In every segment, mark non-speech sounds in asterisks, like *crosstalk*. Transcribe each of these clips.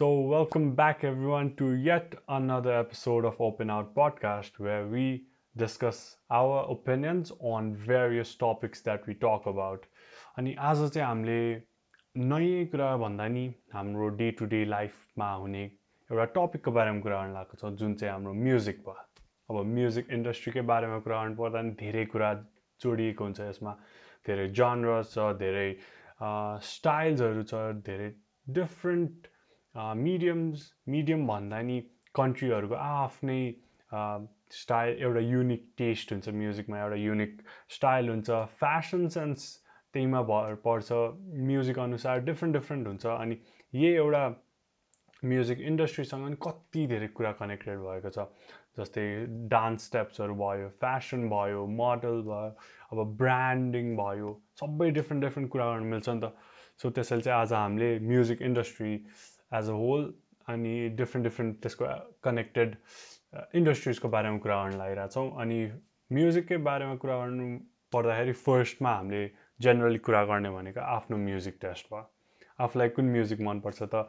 So, welcome back everyone to yet another episode of Open Out Podcast where we discuss our opinions on various topics that we talk about. अनि आज चाहिँ हामीले नयाँ कुरा भन्दा नि हाम्रो डे टु डे लाइफमा हुने एउटा टपिकको बारेमा कुरा गर्न लागेको छ जुन चाहिँ हाम्रो म्युजिक भयो अब म्युजिक इन्डस्ट्रीकै बारेमा कुरा गर्नु पर्दा नि धेरै कुरा जोडिएको हुन्छ यसमा धेरै जनरस छ धेरै स्टाइल्सहरू छ धेरै डिफ्रेन्ट मिडियम्स मिडियम भन्दा नि कन्ट्रीहरूको आफ्नै स्टाइल एउटा युनिक टेस्ट हुन्छ म्युजिकमा एउटा युनिक स्टाइल हुन्छ। फेसन सेन्स त्यहीमा भर पर्छ। म्युजिक अनुसार डिफ्रेन्ट डिफ्रेन्ट हुन्छ। अनि यही एउटा म्युजिक इन्डस्ट्रीसँग नि कति धेरै कुरा कनेक्टेड भएको छ। जस्तै डान्स स्टेप्सहरू भयो फेसन भयो मोडल भयो अब ब्रान्डिङ भयो सबै डिफ्रेन्ट डिफ्रेन्ट कुरा गर्नु मिल्छ नि त। सो त्यसैले चाहिँ आज हामीले music industry as a whole अनि डिफ्रेन्ट डिफ्रेन्ट त्यसको कनेक्टेड इन्डस्ट्रिजको बारेमा कुरा गर्न लागिरहेछौँ अनि म्युजिककै बारेमा कुरा गर्नु पर्दाखेरि फर्स्टमा हामीले जेनरली कुरा गर्ने भनेको आफ्नो म्युजिक टेस्ट भयो। आफूलाई कुन म्युजिक मनपर्छ त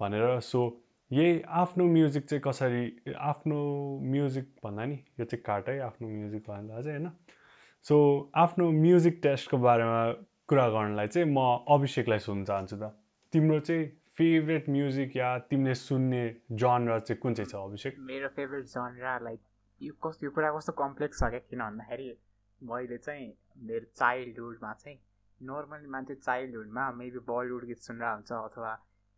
भनेर। सो यही आफ्नो म्युजिक चाहिँ कसरी आफ्नो म्युजिक भन्दा नि यो चाहिँ काटै आफ्नो म्युजिक भन्दा चाहिँ होइन। सो आफ्नो म्युजिक टेस्टको बारेमा कुरा गर्नलाई चाहिँ म अभिषेकलाई सुन्न चाहन्छु त। तिम्रो चाहिँ फेभरेट म्युजिक या तिमीले सुन्ने जनर चाहिँ कुन चाहिँ छ अभिषेक? मेरो फेभरेट जनर लाइक यो कस्तो यो कुरा कस्तो कम्प्लेक्स छ क्या? किन भन्दाखेरि मैले चाहिँ मेरो चाइल्डहुडमा चाहिँ नर्मली मान्छे चाइल्डहुडमा मेबी बलिउड गीत सुनेर हुन्छ अथवा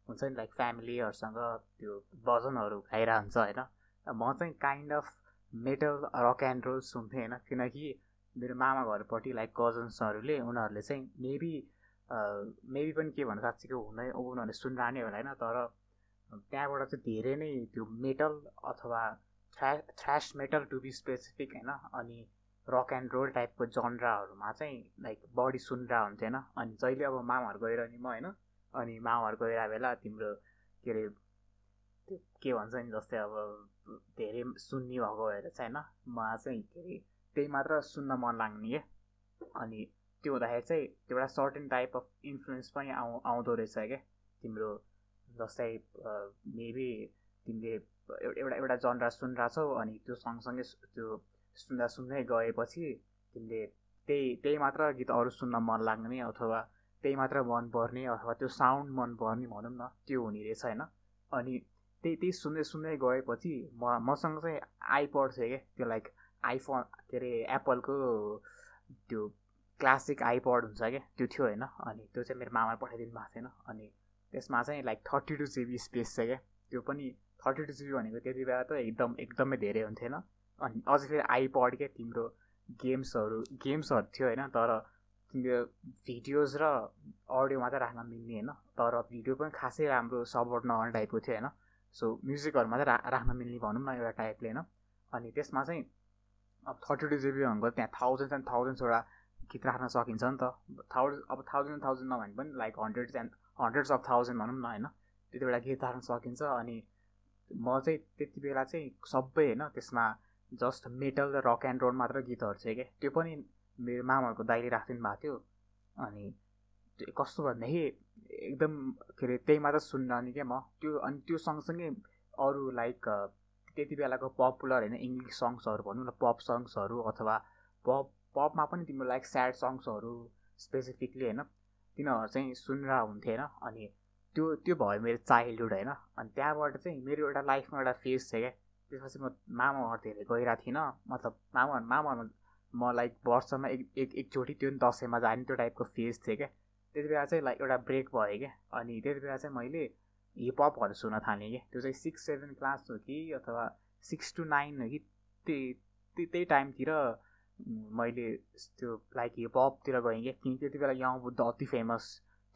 हुन्छ नि लाइक फ्यामिलीहरूसँग त्यो भजनहरू गाइरहन्छ होइन? म चाहिँ kind of metal rock and roll सुन्थेँ होइन? किनकि मेरो मामा घरपट्टि लाइक कजन्सहरूले उनीहरूले चाहिँ मेबी मेबी पनि के भन्नु साँच्चीको हुँदै उनीहरूले सुनिरहने होला होइन तर त्यहाँबाट चाहिँ धेरै नै त्यो मेटल अथवा थ्रा thrash metal to be specific होइन अनि रक एन्ड रोल टाइपको जनराहरूमा चाहिँ लाइक बडी सुनिरहेको हुन्थ्यो होइन। अनि जहिले अब मामाहरू गएर नि म होइन अनि माउहरू गइरहेको बेला तिम्रो के अरे के भन्छ नि जस्तै अब धेरै सुन्ने भएको भएर चाहिँ होइन मलाई चाहिँ के अरे त्यही मात्र सुन्न मन लाग्ने क्या अनि त्यो हुँदाखेरि चाहिँ त्यो एउटा सर्टेन टाइप अफ इन्फ्लुएन्स पनि आउ आउँदो रहेछ क्या। तिम्रो जस्तै मेबी तिमीले एउटा एउटा जनरा सुनिरहेछौ अनि त्यो सँगसँगै त्यो सुन्दा सुन्दै गएपछि तिमीले त्यही त्यही मात्र गीत अरू सुन्न मन लाग्ने अथवा त्यही मात्र मनपर्ने अथवा त्यो साउन्ड मनपर्ने भनौँ न त्यो हुने रहेछ होइन? अनि त्यही त्यही सुन्दै सुन्दै गएपछि म मसँग चाहिँ आइपड थियो क्या। त्यो लाइक आइफोन के अरे एप्पलको त्यो क्लासिक आइपड हुन्छ क्या? त्यो थियो होइन? अनि त्यो चाहिँ मेरो मामाले पठाइदिनु भएको थिएन। अनि त्यसमा चाहिँ like thirty two GB space छ क्या? त्यो पनि थर्टी टू जिबी भनेको त्यति बेला त एकदम एकदमै धेरै हुन्थेन। अनि अझै फेरि आइपड क्या तिम्रो गेम्सहरू गेम्सहरू थियो होइन? तर तिम्रो भिडियोज र अडियो मात्रै राख्न मिल्ने होइन? तर भिडियो पनि खासै राम्रो सपोर्ट नगर्ने टाइपको थियो होइन? सो म्युजिकहरू मात्रै रा राख्न मिल्ने भनौँ न एउटा टाइपले होइन? अनि त्यसमा चाहिँ अब थर्टी टू जिबी भनेको त्यहाँ थाउजन्ड्स एन्ड थाउजन्ड्सवटा गीत राख्न सकिन्छ नि त? थाउजन्ड अब थाउजन्ड थाउजन्ड नभने पनि like hundreds and hundreds of thousand भनौँ न होइन? त्यति बेला गीत राख्न सकिन्छ अनि म चाहिँ त्यति बेला चाहिँ सबै होइन त्यसमा जस्ट मेटल र रक एन्ड रोल मात्र गीतहरू थियो क्या त्यो पनि मेरो मामाहरूको दाइले राखिदिनु भएको थियो अनि कस्तो भनेदेखि एकदम के अरे त्यही मात्र सुन्न क्या म? त्यो अनि त्यो सँगसँगै अरू लाइक त्यति बेलाको पपुलर होइन इङ्ग्लिस सङ्ग्सहरू भनौँ न पप सङ्ग्सहरू अथवा पप पपमा पनि तिम्रो लाइक स्याड सङ्ग्सहरू स्पेसिफिकली होइन तिनीहरू चाहिँ सुनेर हुन्थ्यो होइन अनि त्यो त्यो भयो मेरो चाइल्डहुड होइन अनि त्यहाँबाट चाहिँ मेरो एउटा लाइफमा एउटा फेज थियो क्या। त्यसपछि म मामा धेरै गइरहेको थिइनँ मतलब मामा मामा म लाइक वर्षमा एक एक एकचोटि त्यो दसैँमा जाने त्यो टाइपको फेज थियो क्या। त्यति बेला चाहिँ लाइक एउटा ब्रेक भयो क्या अनि त्यति बेला चाहिँ मैले हिपहपहरू सुन्न थालेँ क्या। त्यो चाहिँ सिक्स सेभेन क्लास हो कि अथवा सिक्स टु नाइन हो कि त्यही त्यही टाइमतिर मैले त्यो लाइक हिपहपतिर गएँ क्या किनकि त्यति बेला यङ बुद्ध अति फेमस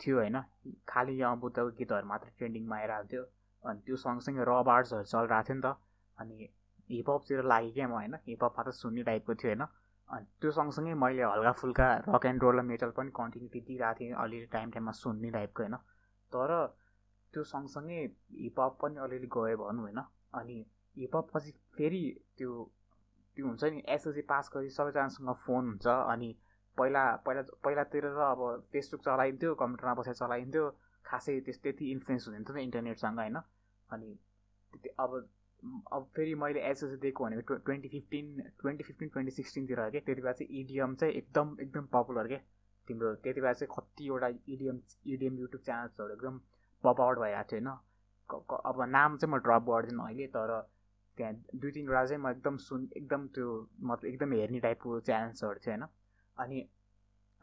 थियो होइन। खालि यङ बुद्धको गीतहरू मात्र ट्रेन्डिङमा आइरहेको थियो। अनि त्यो सँगसँगै रब आर्ट्सहरू चलिरहेको थियो नि त। अनि हिपहपतिर लागेँ क्या म होइन। हिपहप मात्र सुन्ने टाइपको थियो होइन। अनि त्यो सँगसँगै मैले हल्का फुल्का रक एन्ड रोल र मेटल पनि कन्टिन्युटी दिइरहेको थिएँ अलिअलि टाइम टाइममा सुन्ने टाइपको होइन। तर त्यो सँगसँगै हिपहप पनि अलिअलि गयो भनौँ होइन। अनि हिपहप पछि फेरि त्यो त्यो हुन्छ नि एसएलसी पास गरी सबैजनासँग फोन हुन्छ अनि पहिला पहिला पहिलातिर त अब फेसबुक चलाइन्थ्यो कम्प्युटरमा बसेर चलाइन्थ्यो खासै त्यस त्यति इन्फ्लुएन्स हुँदैन थियो नि इन्टरनेटसँग होइन? अनि अब अब फेरि मैले एसएस दिएको भनेको twenty fifteen twenty fifteen twenty सिक्सटिनतिर के त्यति बेला चाहिँ इडिएम चाहिँ एकदम एकदम पपुलर के? तिम्रो त्यति बेला चाहिँ कतिवटा इडिएम इडिएम युट्युब च्यानल्सहरू एकदम पप आउट भइरहेको थियो होइन अब नाम चाहिँ म ड्रप गर्दिनँ अहिले तर त्यहाँ दुई तिनवटा चाहिँ म एकदम सुन एकदम त्यो मतलब एकदम हेर्ने टाइपको च्यानल्सहरू थियो होइन? अनि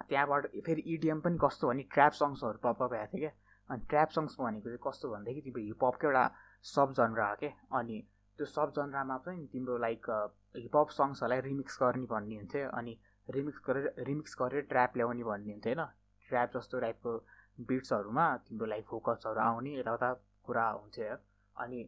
त्यहाँबाट फेरि इडिएम पनि कस्तो भने ट्र्याप सङ्ग्सहरू पप भएको थियो क्या। अनि ट्र्याप सङ्ग्स भनेको चाहिँ कस्तो भनेदेखि तिम्रो हिपहपकै एउटा सब जनरा हो क्या अनि त्यो सब जनरामा चाहिँ तिम्रो लाइक हिपहप सङ्ग्सहरूलाई रिमिक्स गर्ने भन्ने हुन्थ्यो। अनि रिमिक्स गरेर रिमिक्स गरेर ट्र्याप ल्याउने भन्ने हुन्थ्यो होइन? ट्र्याप जस्तो टाइपको बिट्सहरूमा तिम्रो लाइक फोकसहरू आउने यताउता कुरा हुन्थ्यो। अनि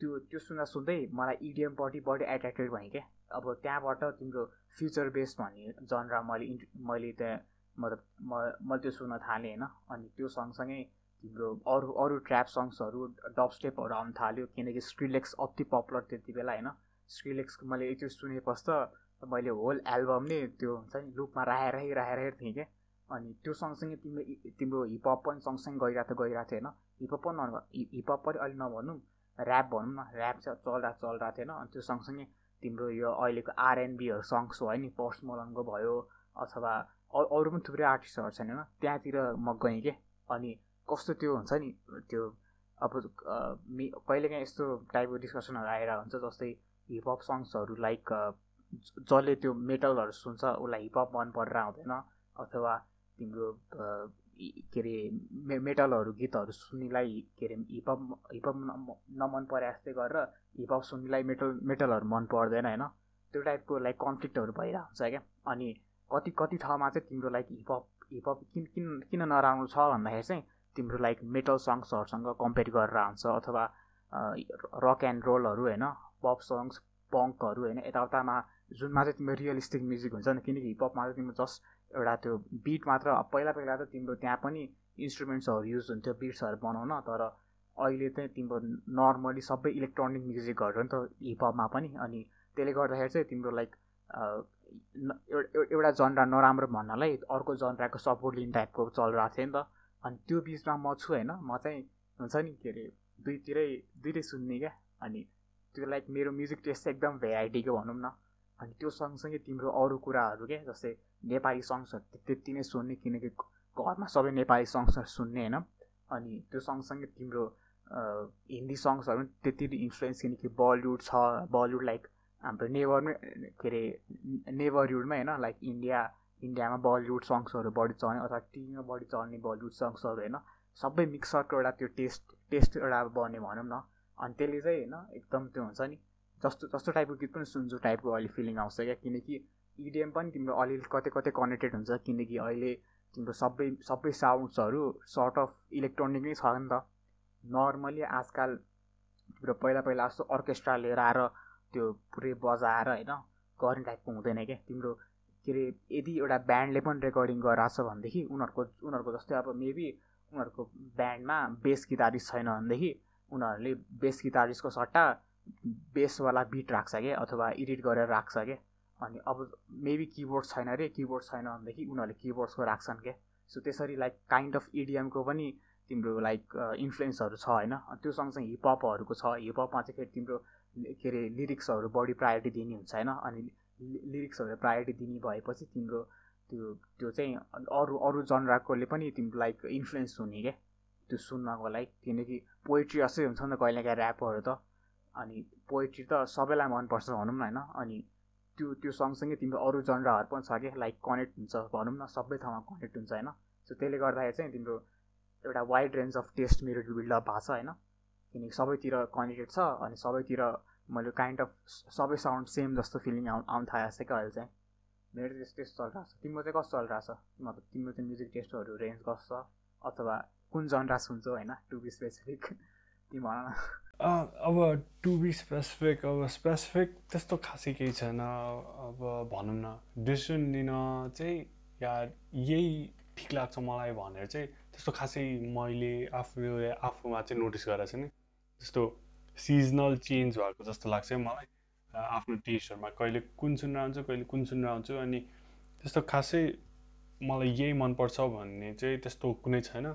त्यो त्यो सुन्दा सुन्दै मलाई इडिएमपट्टि बढी एट्र्याक्टेड भएँ क्या। अब त्यहाँबाट तिम्रो फ्युचर बेस भन्ने जनरा मैले मैले त्यहाँ मतलब म मैले त्यो सुन्न थालेँ होइन। अनि त्यो सँगसँगै तिम्रो अरू अरू ट्र्याप सङ्ग्सहरू डब स्टेपहरू आउनु थाल्यो किनकि स्क्रिलेक्स अति पपुलर त्यति बेला होइन। स्क्रिलेक्स मैले एकचोटि सुनेपछि त मैले होल एल्बम नै त्यो हुन्छ नि लुपमा राखेरै राखेरै थिएँ क्या। अनि त्यो सँगसँगै तिम्रो तिम्रो हिपहप पनि सँगसँगै गइरहेको थियो गइरहेको थियो होइन। हिपहप पनि न हिपहप पनि अहिले नभनौँ ऱ्याप भनौँ न ऱ्याप चाहिँ चलिरहेको चलिरहेको थिएन। अनि त्यो सँगसँगै तिम्रो यो अहिलेको आरएनबीहरू सङ्ग्स हो नि पोस्ट मलनको भयो अथवा अरू पनि थुप्रै आर्टिस्टहरू छन् होइन त्यहाँतिर म गएँ कि? अनि कस्तो त्यो हुन्छ नि त्यो अब कहिलेकाहीँ यस्तो टाइपको डिस्कसनहरू आएर हुन्छ जस्तै हिपहप सङ्ग्सहरू लाइक जसले त्यो मेटलहरू सुन्छ उसलाई हिपहप मन परेर आउँदैन अथवा तिम्रो के अरे मे मेटलहरू गीतहरू सुन्नेलाई के अरे हिपहप हिपहप नमन परे जस्तै गरेर हिपहप सुन्नेलाई मेटल मेटलहरू मन पर्दैन होइन? त्यो टाइपको लाइक कन्फ्लिक्टहरू भइरहेको हुन्छ क्या? अनि कति कति ठाउँमा चाहिँ तिम्रो लाइक हिपहप हिपहप किन किन किन नराम्रो छ भन्दाखेरि चाहिँ तिम्रो लाइक मेटल सङ्ग्सहरूसँग कम्पेयर गरेर हुन्छ अथवा रक एन्ड रोलहरू होइन? पप सङ्ग्स पङ्कहरू होइन? यताउतामा जुनमा चाहिँ तिम्रो रियलिस्टिक म्युजिक हुन्छ नि? किनकि हिपहपमा चाहिँ तिम्रो जस्ट एउटा त्यो बिट मात्र पहिला पहिला त तिम्रो त्यहाँ पनि इन्स्ट्रुमेन्ट्सहरू युज हुन्थ्यो बिट्सहरू बनाउन तर अहिले चाहिँ तिम्रो नर्मली सबै इलेक्ट्रोनिक म्युजिकहरू नि त हिपहपमा पनि अनि त्यसले गर्दाखेरि चाहिँ तिम्रो लाइक एउटा जनरा नराम्रो भन्नलाई अर्को जनराको सपोर्ट लिने टाइपको चलिरहेको थियो नि त। अनि त्यो बिचमा म छु होइन म चाहिँ हुन्छ नि के अरे दुईतिरै दुइटै सुन्ने क्या। अनि त्यो लाइक मेरो म्युजिक टेस्ट एकदम भेराइटीको भनौँ न। अनि त्यो सँगसँगै तिम्रो अरू कुराहरू क्या जस्तै नेपाली सङ्ग्सहरू त्यति नै सुन्ने किनकि घरमा सबै नेपाली सङ्ग्सहरू सुन्ने होइन अनि त्यो सँगसँगै तिम्रो हिन्दी सङ्ग्सहरू पनि त्यति इन्फ्लुएन्स किनकि बलिउड छ बलिउड लाइक हाम्रो नेबरमै के अरे नेबरहुडमै होइन लाइक इन्डिया इन्डियामा बलिउड सङ्ग्सहरू बढी चल्ने अथवा टिभीमा बढी चल्ने बलिउड सङ्ग्सहरू होइन सबै मिक्सरको एउटा त्यो टेस्ट टेस्ट एउटा बन्यो भनौँ न अनि त्यसले चाहिँ होइन एकदम त्यो हुन्छ नि जस्तो जस्तो टाइपको गीत पनि सुन्छु टाइपको अहिले फिलिङ आउँछ क्या। किनकि इडिएम पनि तिम्रो अलिअलि कतै कतै कनेक्टेड हुन्छ किनकि अहिले तिम्रो सबै सबै साउन्ड्सहरू सर्ट अफ इलेक्ट्रोनिक नै छ नि त। नर्मली आजकल तिम्रो पहिला पहिला जस्तो अर्केस्ट्रा लिएर आएर त्यो पुरै बजाएर होइन गर्ने टाइपको हुँदैन क्या। तिम्रो के अरे यदि एउटा ब्यान्डले पनि रेकर्डिङ गराएको छ भनेदेखि उनीहरूको उनीहरूको जस्तै अब मेबी उनीहरूको ब्यान्डमा बेस गिटारिस्ट छैन भनेदेखि उनीहरूले बेस गिटारिस्टको सट्टा बेसवाला बिट राख्छ क्या अथवा एडिट गरेर राख्छ क्या अनि अब मेबी किबोर्ड छैन अरे किबोर्ड छैन भनेदेखि उनीहरूले किबोर्ड्सको राख्छन् क्या सो त्यसरी लाइक काइन्ड अफ इडिएमको पनि तिम्रो लाइक इन्फ्लुएन्सहरू छ होइन? त्यो सँगसँगै हिपहपहरूको छ। हिपहपमा चाहिँ फेरि तिम्रो के अरे लिरिक्सहरू बढी प्रायोरिटी दिने हुन्छ होइन? अनि लिरिक्सहरू प्रायोरिटी दिने भएपछि तिम्रो त्यो त्यो चाहिँ अरू अरू जनराकोले पनि तिम्रो लाइक इन्फ्लुएन्स हुने क्या त्यो सुन्नको लागि किनकि पोइट्री जस्तै हुन्छ नि त कहिलेकाहीँ ऱ्यापहरू त। अनि पोइट्री त सबैलाई मनपर्छ भनौँ न होइन? अनि त्यो त्यो सँगसँगै तिम्रो अरू जनराहरू पनि छ क्या लाइक कनेक्ट हुन्छ भनौँ न सबै ठाउँमा कनेक्ट हुन्छ होइन? सो त्यसले गर्दाखेरि चाहिँ तिम्रो एउटा वाइड रेन्ज अफ टेस्ट मेरो बिल्डअप भएको छ होइन? किनकि सबैतिर कनेक्टेड छ अनि सबैतिर मैले काइन्ड अफ सबै साउन्ड सेम जस्तो फिलिङ आउ आउनु क्या अहिले चाहिँ। मेरो चाहिँ त्यस्तो चलिरहेको छ। तिम्रो चाहिँ कस्तो चलिरहेको छ? मतलब तिम्रो चाहिँ म्युजिक टेस्टहरू रेन्ज कस्तो छ? अथवा कुन जनरा सुन्छौ होइन? टु बी स्पेसिफिक तिमी भन अब टु बी स्पेसिफिक अब स्पेसिफिक त्यस्तो खासै केही छैन। अब भनौँ न डिसिसन लिन चाहिँ या यही ठिक लाग्छ मलाई भनेर चाहिँ त्यस्तो खासै मैले आफूले आफूमा चाहिँ नोटिस गरेको नि जस्तो सिजनल चेन्ज भएको जस्तो लाग्छ मलाई आफ्नो टेस्टहरूमा कहिले कुन सुनेर आउँछु कहिले कुन सुनेर आउँछु अनि त्यस्तो खासै मलाई यही मनपर्छ भन्ने चाहिँ त्यस्तो कुनै छैन।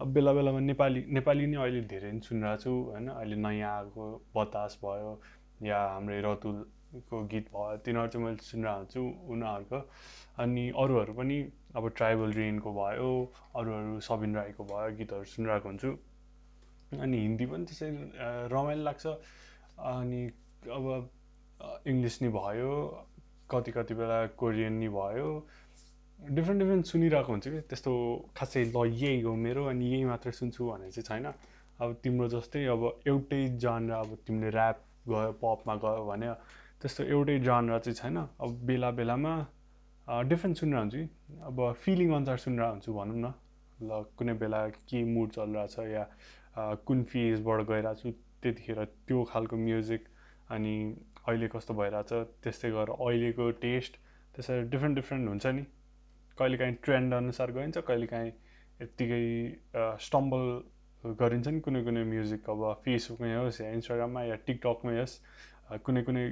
अब बेला बेलामा नेपाली नेपाली नै अहिले धेरै नै सुनिरहेको छु होइन? अहिले नयाँ आएको बतास भयो या हाम्रै रतुलको गीत भयो तिनीहरू चाहिँ मैले सुनिरहेको हुन्छु उनीहरूको। अनि अरूहरू पनि अब ट्राइबल रेनको भयो अरूहरू सबिन राईको भयो गीतहरू सुनिरहेको हुन्छु। अनि हिन्दी पनि त्यसै रमाइलो लाग्छ। अनि अब इङ्ग्लिस नि भयो कति कति बेला कोरियन नि भयो। डिफ्रेन्ट डिफ्रेन्ट सुनिरहेको हुन्छु कि। त्यस्तो खासै ल यही हो मेरो अनि यही मात्रै सुन्छु भन्ने चाहिँ छैन। अब तिम्रो जस्तै अब एउटै जानर अब तिमीले ऱ्याप गयो पपमा गयो भने त्यस्तो एउटै जानर चाहिँ छैन। अब बेला बेलामा डिफ्रेन्ट सुनिरहेको हुन्छु कि। अब फिलिङ अनुसार सुनिरहेको हुन्छु भनौँ न। ल कुनै बेला के मुड चलिरहेको छ या कुन फेजबाट गइरहेको छु त्यतिखेर त्यो खालको म्युजिक अनि अहिले कस्तो भइरहेछ त्यस्तै गरेर अहिलेको टेस्ट त्यसरी डिफ्रेन्ट डिफ्रेन्ट हुन्छ नि। कहिलेकाहीँ ट्रेन्ड अनुसार गइन्छ कहिलेकाहीँ यत्तिकै स्टम्बल गरिन्छ नि कुनै कुनै म्युजिक अब फेसबुकमै होस् या इन्स्टाग्राममा या टिकटकमै होस् कुनै कुनै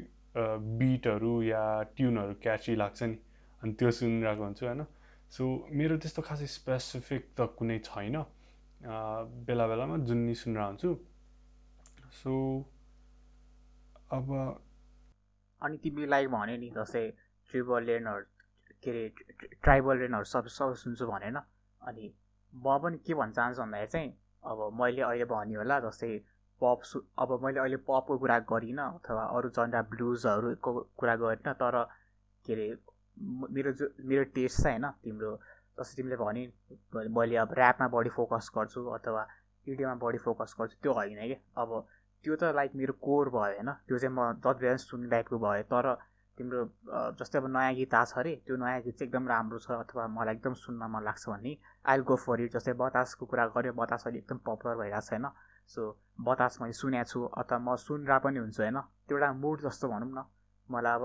बिटहरू या ट्युनहरू क्याची लाग्छ नि अनि त्यो सुनिरहेको हुन्छु होइन? सो मेरो त्यस्तो खासै स्पेसिफिक त कुनै छैन। बेला बेलामा जुन नि सुनेर हुन्छु। सो अब अनि तिमीलाई भन्यो नि जस्तै ट्रिबल लेनहरू के अरे ट्राइबल लेनहरू सब सब सुन्छु भनेन। अनि म पनि के भन्न चाहन्छु भन्दाखेरि चाहिँ अब मैले अहिले भन्यो होला जस्तै पप सु अब मैले अहिले पपको कुरा गरिनँ अथवा अरू जन्डा ब्लुजहरूको कुरा गरिनँ तर के अरे मेरो जो मेरो टेस्ट चाहिँ होइन तिम्रो जस्तो तिमीले भने मैले अब ऱ्यापमा बढी फोकस गर्छु अथवा इडियोमा बढी फोकस गर्छु त्यो होइन कि। अब त्यो त लाइक मेरो कोर भयो होइन त्यो चाहिँ म जति बेला सुन्ने टाइपको भयो तर तिम्रो जस्तै अब नयाँ गीत आएको छ अरे त्यो नयाँ गीत चाहिँ एकदम राम्रो छ अथवा मलाई एकदम सुन्न मन लाग्छ भने आइल गो फर इट जस्तै बतासको कुरा गऱ्यो बतास अहिले एकदम पपुलर भइरहेको छ होइन? सो बतास मैले सुनेको छु अथवा म सुनेर पनि हुन्छु होइन? त्यो एउटा मुड जस्तो भनौँ न। मलाई अब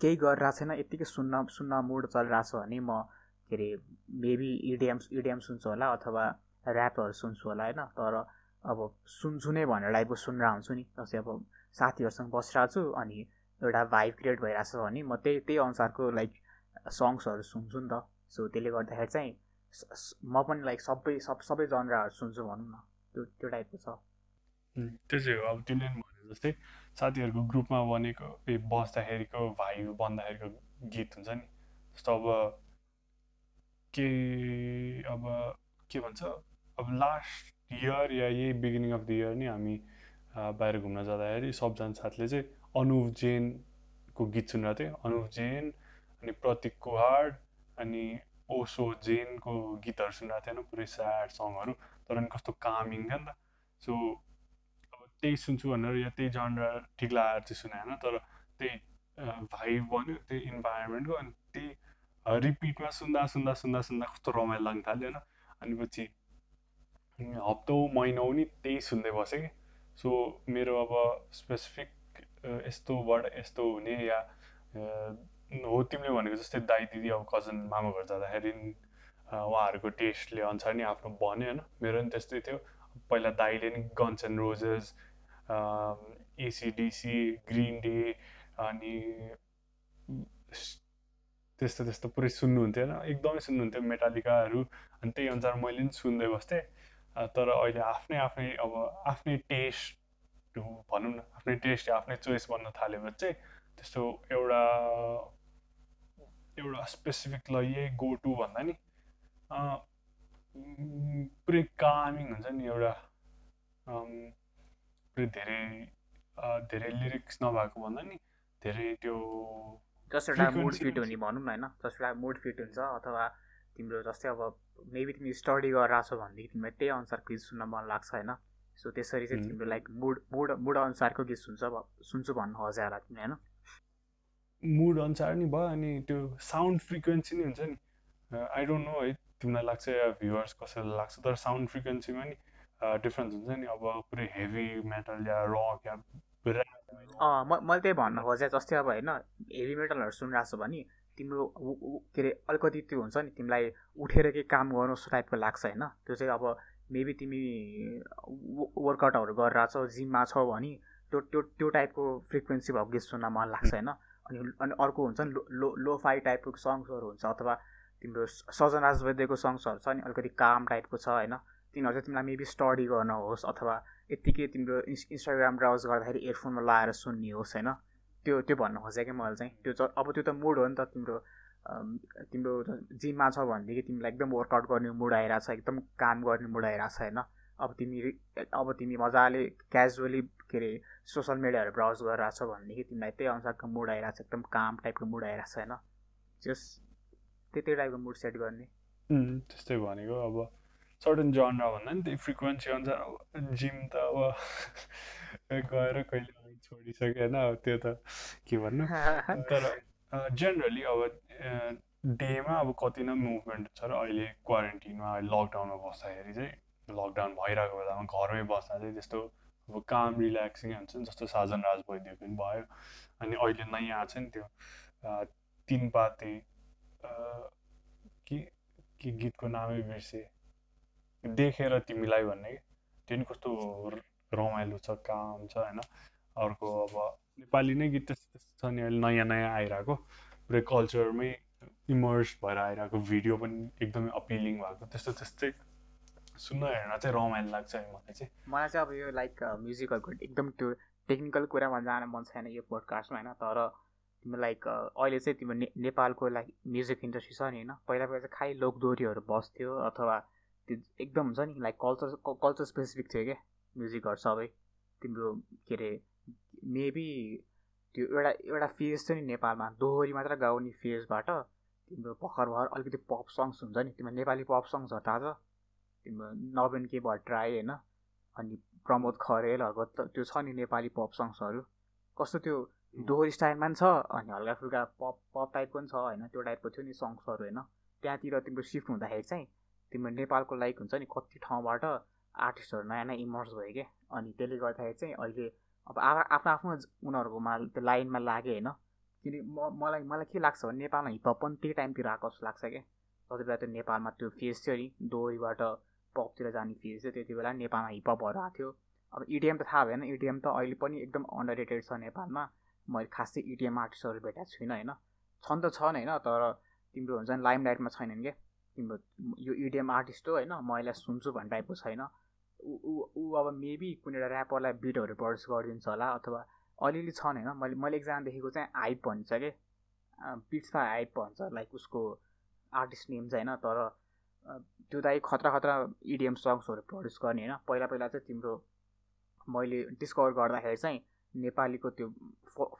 केही गरिरहेको छैन यत्तिकै सुन्न सुन्न मुड चलिरहेको छ भने म के अरे मेबी इडिएम इडिएम सुन्छु होला अथवा ऱ्यापहरू सुन्छु होला होइन? तर अब सुन्छु नै भनेर टाइपको सुनेर हुन्छु नि। जस्तै अब साथीहरूसँग बसिरहेको छु अनि एउटा भाइब क्रिएट भइरहेको छ भने म त्यही त्यही अनुसारको लाइक सङ्ग्सहरू सुन्छु नि त। सो त्यसले गर्दाखेरि चाहिँ म पनि लाइक सबै सब सबै जनराहरू सुन्छु भनौँ न। त्यो त्यो टाइपको छ। त्यो चाहिँ हो। अब तिमीले भने जस्तै साथीहरूको ग्रुपमा बनेको ए बस्दाखेरिको भाइ बन्दाखेरिको गीत हुन्छ नि। जस्तो अब के अब के भन्छ? अब लास्ट इयर या यही बिगिनिङ अफ द इयर नि हामी बाहिर घुम्न जाँदाखेरि सबजना साथीले चाहिँ अनुप जेनको गीत सुनेको थिएँ अनुप जेन अनि प्रतीक कुहाड अनि ओसो जेनको गीतहरू सुनेको थिएन पुरै स्याड सङहरू तर अनि कस्तो कामिङ थियो नि त। सो त्यही सुन्छु भनेर या त्यही जनर ठिक लागेर चाहिँ सुने होइन तर त्यही भाइ बन्यो त्यही इन्भाइरोमेन्टको अनि त्यही रिपिटमा सुन्दा सुन्दा सुन्दा सुन्दा कस्तो रमाइलो लाग्नु थाल्यो होइन। अनि पछि हप्तौँ महिनौ नि त्यही सुन्दै बसेँ। कि सो मेरो अब स्पेसिफिक यस्तोबाट यस्तो हुने या हो तिमीले भनेको जस्तै दाइ दिदी अब कजन मामा घर जाँदाखेरि उहाँहरूको टेस्टले अनुसार नि आफ्नो भन्यो होइन। मेरो पनि त्यस्तै थियो। पहिला दाइले नि Guns and Roses AC DC Green Day अनि त्यस्तो त्यस्तो पुरै सुन्नुहुन्थ्यो होइन। एकदमै सुन्नुहुन्थ्यो मेटालिकाहरू अनि त्यही अनुसार मैले पनि सुन्दै बस्थेँ। तर अहिले आफ्नै आफ्नै अब आफ्नै टेस्ट भनौँ न आफ्नै टेस्ट आफ्नै चोइस बन्न थालेपछि चाहिँ त्यस्तो एउटा एउटा स्पेसिफिक ल यही गो टु भन्दा नि पुरै कामिङ हुन्छ नि एउटा धेरै धेरै लिरिक्स नभएको भन्दा नि धेरै त्यो जस्ट एउटा मुड फिट हुने भनौँ न होइन? जस्ट एउटा मुड फिट हुन्छ अथवा तिम्रो जस्तै अब मेबी तिमी स्टडी गरिरहेको छौ भनेदेखि तिमीलाई त्यही अनुसार गीत सुन्न मन लाग्छ होइन? सो त्यसरी चाहिँ तिम्रो लाइक मुड मुड मुड अनुसारको गीत सुन्छ सुन्छु भन्नु खोजे होला तिमी होइन? मुड अनुसार नि भयो अनि त्यो साउन्ड फ्रिक्वेन्सी नै हुन्छ नि। आई डोन्ट नो है तिमीलाई लाग्छ या भ्युवर्स कसैलाई लाग्छ तर साउन्ड फ्रिक्वेन्सीमा नि डिफ्रेन्स हुन्छ नि। अब पुरै हेभी मेटल या रक या म मैले त्यही भन्न खोजेँ जस्तै अब होइन हेभी मेटलहरू सुनिरहेको छ भने तिम्रो के अरे अलिकति त्यो हुन्छ नि तिमीलाई उठेर केही काम गर्नु जस्तो टाइपको लाग्छ होइन? त्यो चाहिँ अब मेबी तिमी वर्कआउटहरू गरिरहेछौ जिममा छौ भने त्यो त्यो त्यो टाइपको फ्रिक्वेन्सी भएको गीत सुन्न मन लाग्छ होइन? अनि अनि अर्को हुन्छ नि लो लो फाइ टाइपको सङ्ग्सहरू हुन्छ अथवा तिम्रो सजन राज वैद्यको सङ्ग्सहरू छ नि अलिकति काम टाइपको छ होइन? तिनीहरू चाहिँ तिमीलाई मेबी स्टडी गर्न होस् अथवा यत्तिकै तिम्रो इन्स इन्स्टाग्राम ब्राउज गर्दाखेरि इयरफोनमा लाएर सुन्ने होस् होइन? त्यो त्यो भन्नु खोजेँ कि मैले चाहिँ? त्यो अब त्यो त मुड हो नि त तिम्रो तिम्रो जिममा छ भनेदेखि तिमीलाई एकदम वर्कआउट गर्ने मुड आइरहेको छ एकदम काम गर्ने मुड आइरहेको छ होइन? अब तिमी अब तिमी मजाले क्याजुअली के अरे सोसियल मिडियाहरू ब्राउज गरिरहेको छ भनेदेखि तिमीलाई त्यही अनुसारको मुड आइरहेको छ एकदम काम टाइपको मुड आइरहेको छ होइन? जस त्यही टाइपको मुड सेट गर्ने। त्यस्तै भनेको अब सर्टन जनर भन्दा नि त्यही फ्रिक्वेन्सी अनुसार अब जिम त अब *laughs* गएर कहिले छोडिसक्यो होइन अब त्यो त के भन्नु? *laughs* तर जेनरली अब डेमा अब कति नै मुभमेन्ट छ र अहिले क्वारेन्टिनमा लकडाउनमा बस्दाखेरि चाहिँ लकडाउन भइरहेको बेलामा घरमै बस्दा चाहिँ त्यस्तो अब काम रिल्याक्सिङ हुन्छ नि जस्तो साजन राज भइदिएको पनि भयो। अनि अहिले नयाँ छ नि त्यो तिन पाते के गीतको नामै बिर्सेँ। देखेर तिमीलाई भन्ने त्यो नि कस्तो रमाइलो छ काम छ होइन। अर्को अब नेपाली नै गीत त्यस्तो छ नि अहिले नयाँ नयाँ आइरहेको। पुरै कल्चरमै इमर्स भएर आइरहेको भिडियो पनि एकदमै अपिलिङ भएको। त्यस्तो त्यस्तै सुन्न हेर्न चाहिँ रमाइलो लाग्छ है मलाई चाहिँ। मलाई चाहिँ अब यो लाइक म्युजिकलको एकदम त्यो टेक्निकल कुरामा जान मन छैन यो पोडकास्टमा होइन? तर तिम्रो लाइक अहिले चाहिँ तिम्रो नेपालको लाइक म्युजिक इन्डस्ट्री छ नि होइन? पहिला पहिला चाहिँ खालि लोकदोरीहरू बस्थ्यो अथवा त्यो एकदम हुन्छ नि लाइक कल्चर कल्चर स्पेसिफिक थियो क्या म्युजिकहरू सबै। तिम्रो के अरे मेबी त्यो एउटा एउटा फेज थियो नि नेपालमा। दोहोरी मात्र गाउने फेजबाट तिम्रो भर्खर भर्खर अलिकति पप सङ्ग्स हुन्छ नि। तिम्रो नेपाली पप सङ्ग्सहरू थाहा छ तिम्रो नवेन के भट्टराई होइन? अनि प्रमोद खरेलहरूको त्यो छ नि नेपाली पप सङ्ग्सहरू कस्तो त्यो दोहोरी स्टाइलमा पनि छ अनि हल्का फुल्का पप पप टाइपको पनि छ होइन त्यो टाइपको थियो नि सङ्ग्सहरू होइन। त्यहाँतिर तिम्रो सिफ्ट हुँदाखेरि चाहिँ तिम्रो नेपालको लाइक हुन्छ नि कति ठाउँबाट आर्टिस्टहरू नयाँ नयाँ इमर्स भयो क्या अनि त्यसले गर्दाखेरि चाहिँ अहिले अब आफ्नो आफ्नो उनीहरूकोमा त्यो लाइनमा लाग्यो होइन। किनकि म मलाई मलाई के लाग्छ भने नेपालमा हिपहप पनि त्यही टाइमतिर आएको जस्तो लाग्छ क्या। जति बेला त्यो नेपालमा त्यो फेस थियो नि दोहोरीबाट पपतिर जाने फेज चाहिँ त्यति बेला नेपालमा हिपहपहरू आएको थियो। अब इडिएम त थाहा भएन इडिएम त अहिले पनि एकदम अन्डर रेटेड छ नेपालमा। मैले खासै इडिएम आर्टिस्टहरू भेटाएको छुइनँ होइन। छन् त छन् होइन तर तिम्रो हुन्छ नि लाइम लाइटमा छैनन् क्या। तिम्रो यो इडिएम आर्टिस्ट हो होइन म यसलाई सुन्छु भन्ने टाइपको छैन। ऊ ऊ अब मेबी कुनै एउटा ऱ्यापरलाई बिटहरू प्रड्युस गरिदिन्छ होला अथवा अलिअलि छन् होइन। मैले मैले एकजना देखेको चाहिँ हाइप भन्छ कि? बिट्समा हाइप भन्छ लाइक उसको आर्टिस्ट नेम चाहिँ होइन तर त्यो दाइ खतरा खतरा इडिएम सङ्ग्सहरू प्रड्युस गर्ने होइन। पहिला पहिला चाहिँ तिम्रो मैले डिस्कभर गर्दाखेरि चाहिँ नेपालीको त्यो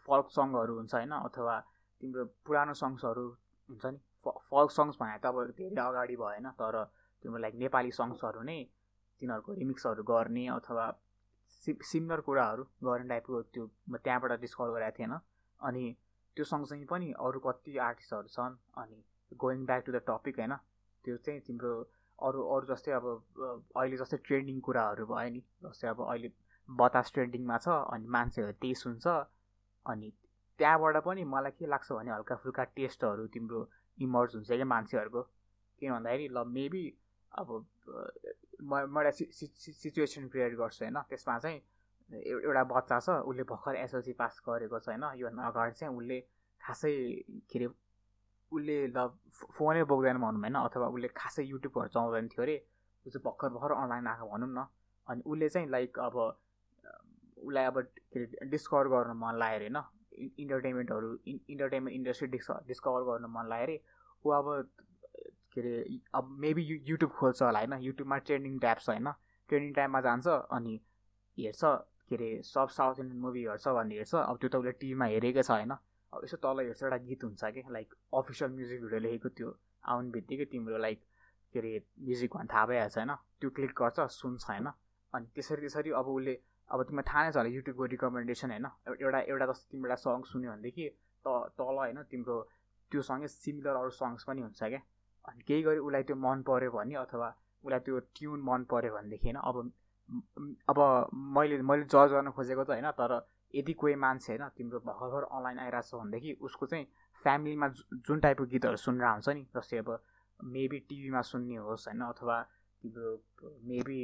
फल्क सङ्गहरू हुन्छ होइन अथवा तिम्रो पुरानो सङ्ग्सहरू हुन्छ नि। फल्क सङ्ग्स भने त अब धेरै अगाडि भएन तर तिम्रो लाइक नेपाली सङ्ग्सहरू नै तिनीहरूको रिमिक्सहरू गर्ने अथवा सि सिमिलर कुराहरू गर्ने टाइपको त्यो म त्यहाँबाट डिस्कभर गरेको थिएन। अनि त्यो सँगसँगै पनि अरू कति आर्टिस्टहरू छन् अनि going back to the topic होइन त्यो चाहिँ तिम्रो अरू अरू जस्तै अब अहिले जस्तै ट्रेन्डिङ कुराहरू भयो नि जस्तै अब अहिले बतास ट्रेन्डिङमा छ अनि मान्छेहरू त्यही सुन्छ अनि त्यहाँबाट पनि मलाई के लाग्छ भने हल्का फुल्का टेस्टहरू तिम्रो इमर्ज हुन्छ क्या मान्छेहरूको। किन भन्दाखेरि ल मेबी अब एउटा सिचुएसन क्रिएट गर्छु होइन? त्यसमा चाहिँ एउटा बच्चा छ उसले भर्खर एसएलसी पास गरेको छ होइन? योभन्दा अगाडि चाहिँ उसले खासै के अरे उसले ल फोनै बोक्दैन भनौँ होइन? अथवा उसले खासै युट्युबहरू चलाउँदैन थियो अरे। ऊ चाहिँ भर्खर भर्खर अनलाइन आएको भनौँ न। अनि उसले चाहिँ लाइक अब उसलाई अब के अरे डिस्कभर गर्न मन लाग्यो अरे होइन इन्टरटेनमेन्टहरू इन्टरटेनमेन्ट इन्डस्ट्री डिस्क डिस्कभर गर्न मन लाग्यो अरे ऊ अब के अरे अब मेबी यु युट्युब खोल्छ होला होइन? युट्युबमा ट्रेन्डिङ ट्याप्स होइन? ट्रेन्डिङ टाइममा जान्छ अनि हेर्छ के अरे सब साउथ इन्डियन मुभी हेर्छ भन्ने हेर्छ। अब त्यो त उसले टिभीमा हेरेकै छ होइन? अब यसो तल हेर्छ एउटा गीत हुन्छ कि? लाइक अफिसियल म्युजिक भिडियो लेखेको त्यो। आउने बित्तिकै तिम्रो लाइक के अरे म्युजिक भन्ने थाहा भइहाल्छ होइन? त्यो क्लिक गर्छ सुन्छ होइन? अनि त्यसरी त्यसरी अब उसले अब तिमीलाई थाहा नै छ होला युट्युबको रिकमेन्डेसन होइन? एउटा एउटा जस्तो तिम्रो एउटा सङ्ग सुन्यो भनेदेखि त तल होइन? तिम्रो त्यो सँगै सिमिलर अरू सङ्ग्स पनि हुन्छ क्या अनि केही गरी उसलाई त्यो मन पऱ्यो भने अथवा उसलाई त्यो ट्युन मन पऱ्यो भनेदेखि होइन अब अब मैले मैले जज गर्न खोजेको त होइन तर यदि कोही मान्छे होइन तिम्रो भर्खर अनलाइन आइरहेको छ भनेदेखि उसको चाहिँ फ्यामिलीमा जुन टाइपको गीतहरू सुनेर आउँछ नि जस्तै अब मेबी टिभीमा सुन्ने होस् होइन अथवा तिम्रो मेबी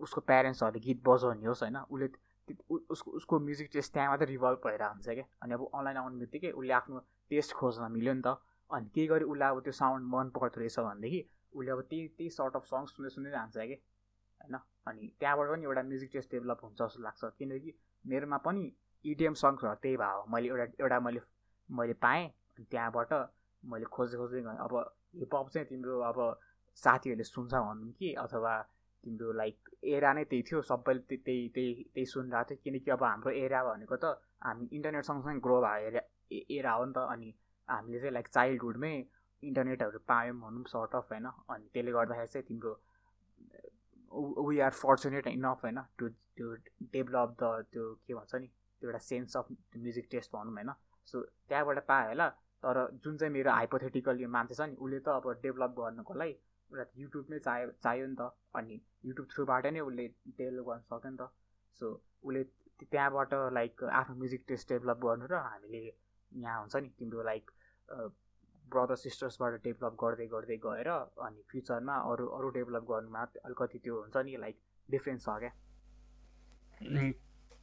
उसको प्यारेन्ट्सहरूले गीत बजाउने होस् होइन उसले उसको उसको म्युजिक टेस्ट त्यहाँ मात्रै रिभल्भ भएर हुन्छ क्या। अनि अब अनलाइन आउने बित्तिकै उसले आफ्नो टेस्ट खोज्न मिल्यो नि त। अनि केही गरी उसलाई अब त्यो साउन्ड मन पर्दो रहेछ भनेदेखि उसले अब त्यही त्यही सर्ट अफ सङ्ग सुन्दै सुन्दै जान्छ कि होइन? अनि त्यहाँबाट पनि एउटा म्युजिक टेस्ट डेभलप हुन्छ जस्तो लाग्छ। किनकि मेरोमा पनि इडिएम सङ्ग्सहरू त्यही भयो। मैले एउटा एउटा मैले मैले पाएँ अनि त्यहाँबाट मैले खोज्दै खोज्दै अब हिपहप चाहिँ तिम्रो अब साथीहरूले सुन्छ भनौँ कि अथवा तिम्रो लाइक एरा नै त्यही थियो। सबैले त्यही त्यही त्यही सुनिरहेको थियो। किनकि अब हाम्रो एरिया भनेको त हामी इन्टरनेट सँगसँगै ग्रो भयो एरा हो नि त। अनि हामीले चाहिँ लाइक चाइल्डहुडमै इन्टरनेटहरू पायौँ भनौँ सर्ट अफ होइन। अनि त्यसले गर्दाखेरि चाहिँ तिम्रो वी आर फर्चुनेट इनफ होइन टु त्यो डेभलप द त्यो के भन्छ नि त्यो एउटा सेन्स अफ म्युजिक टेस्ट भनौँ होइन। सो त्यहाँबाट पाएँ होला। तर जुन चाहिँ मेरो हाइपोथेटिकल यो मान्छे छ नि उसले त अब डेभलप गर्नुको लागि एउटा युट्युब नै चाहियो चाहियो नि त। अनि युट्युब थ्रुबाट नै उसले डेभलप गर्न सक्यो नि त। सो उसले त्यहाँबाट लाइक आफ्नो म्युजिक टेस्ट डेभलप गर्नु र हामीले यहाँ हुन्छ नि तिम्रो लाइक ब्रदर सिस्टर्सबाट डेभलप गर्दै गर्दै गएर अनि फ्युचरमा अरू अरू डेभलप गर्नुमा अलिकति त्यो हुन्छ नि लाइक डिफ्रेन्स छ क्या?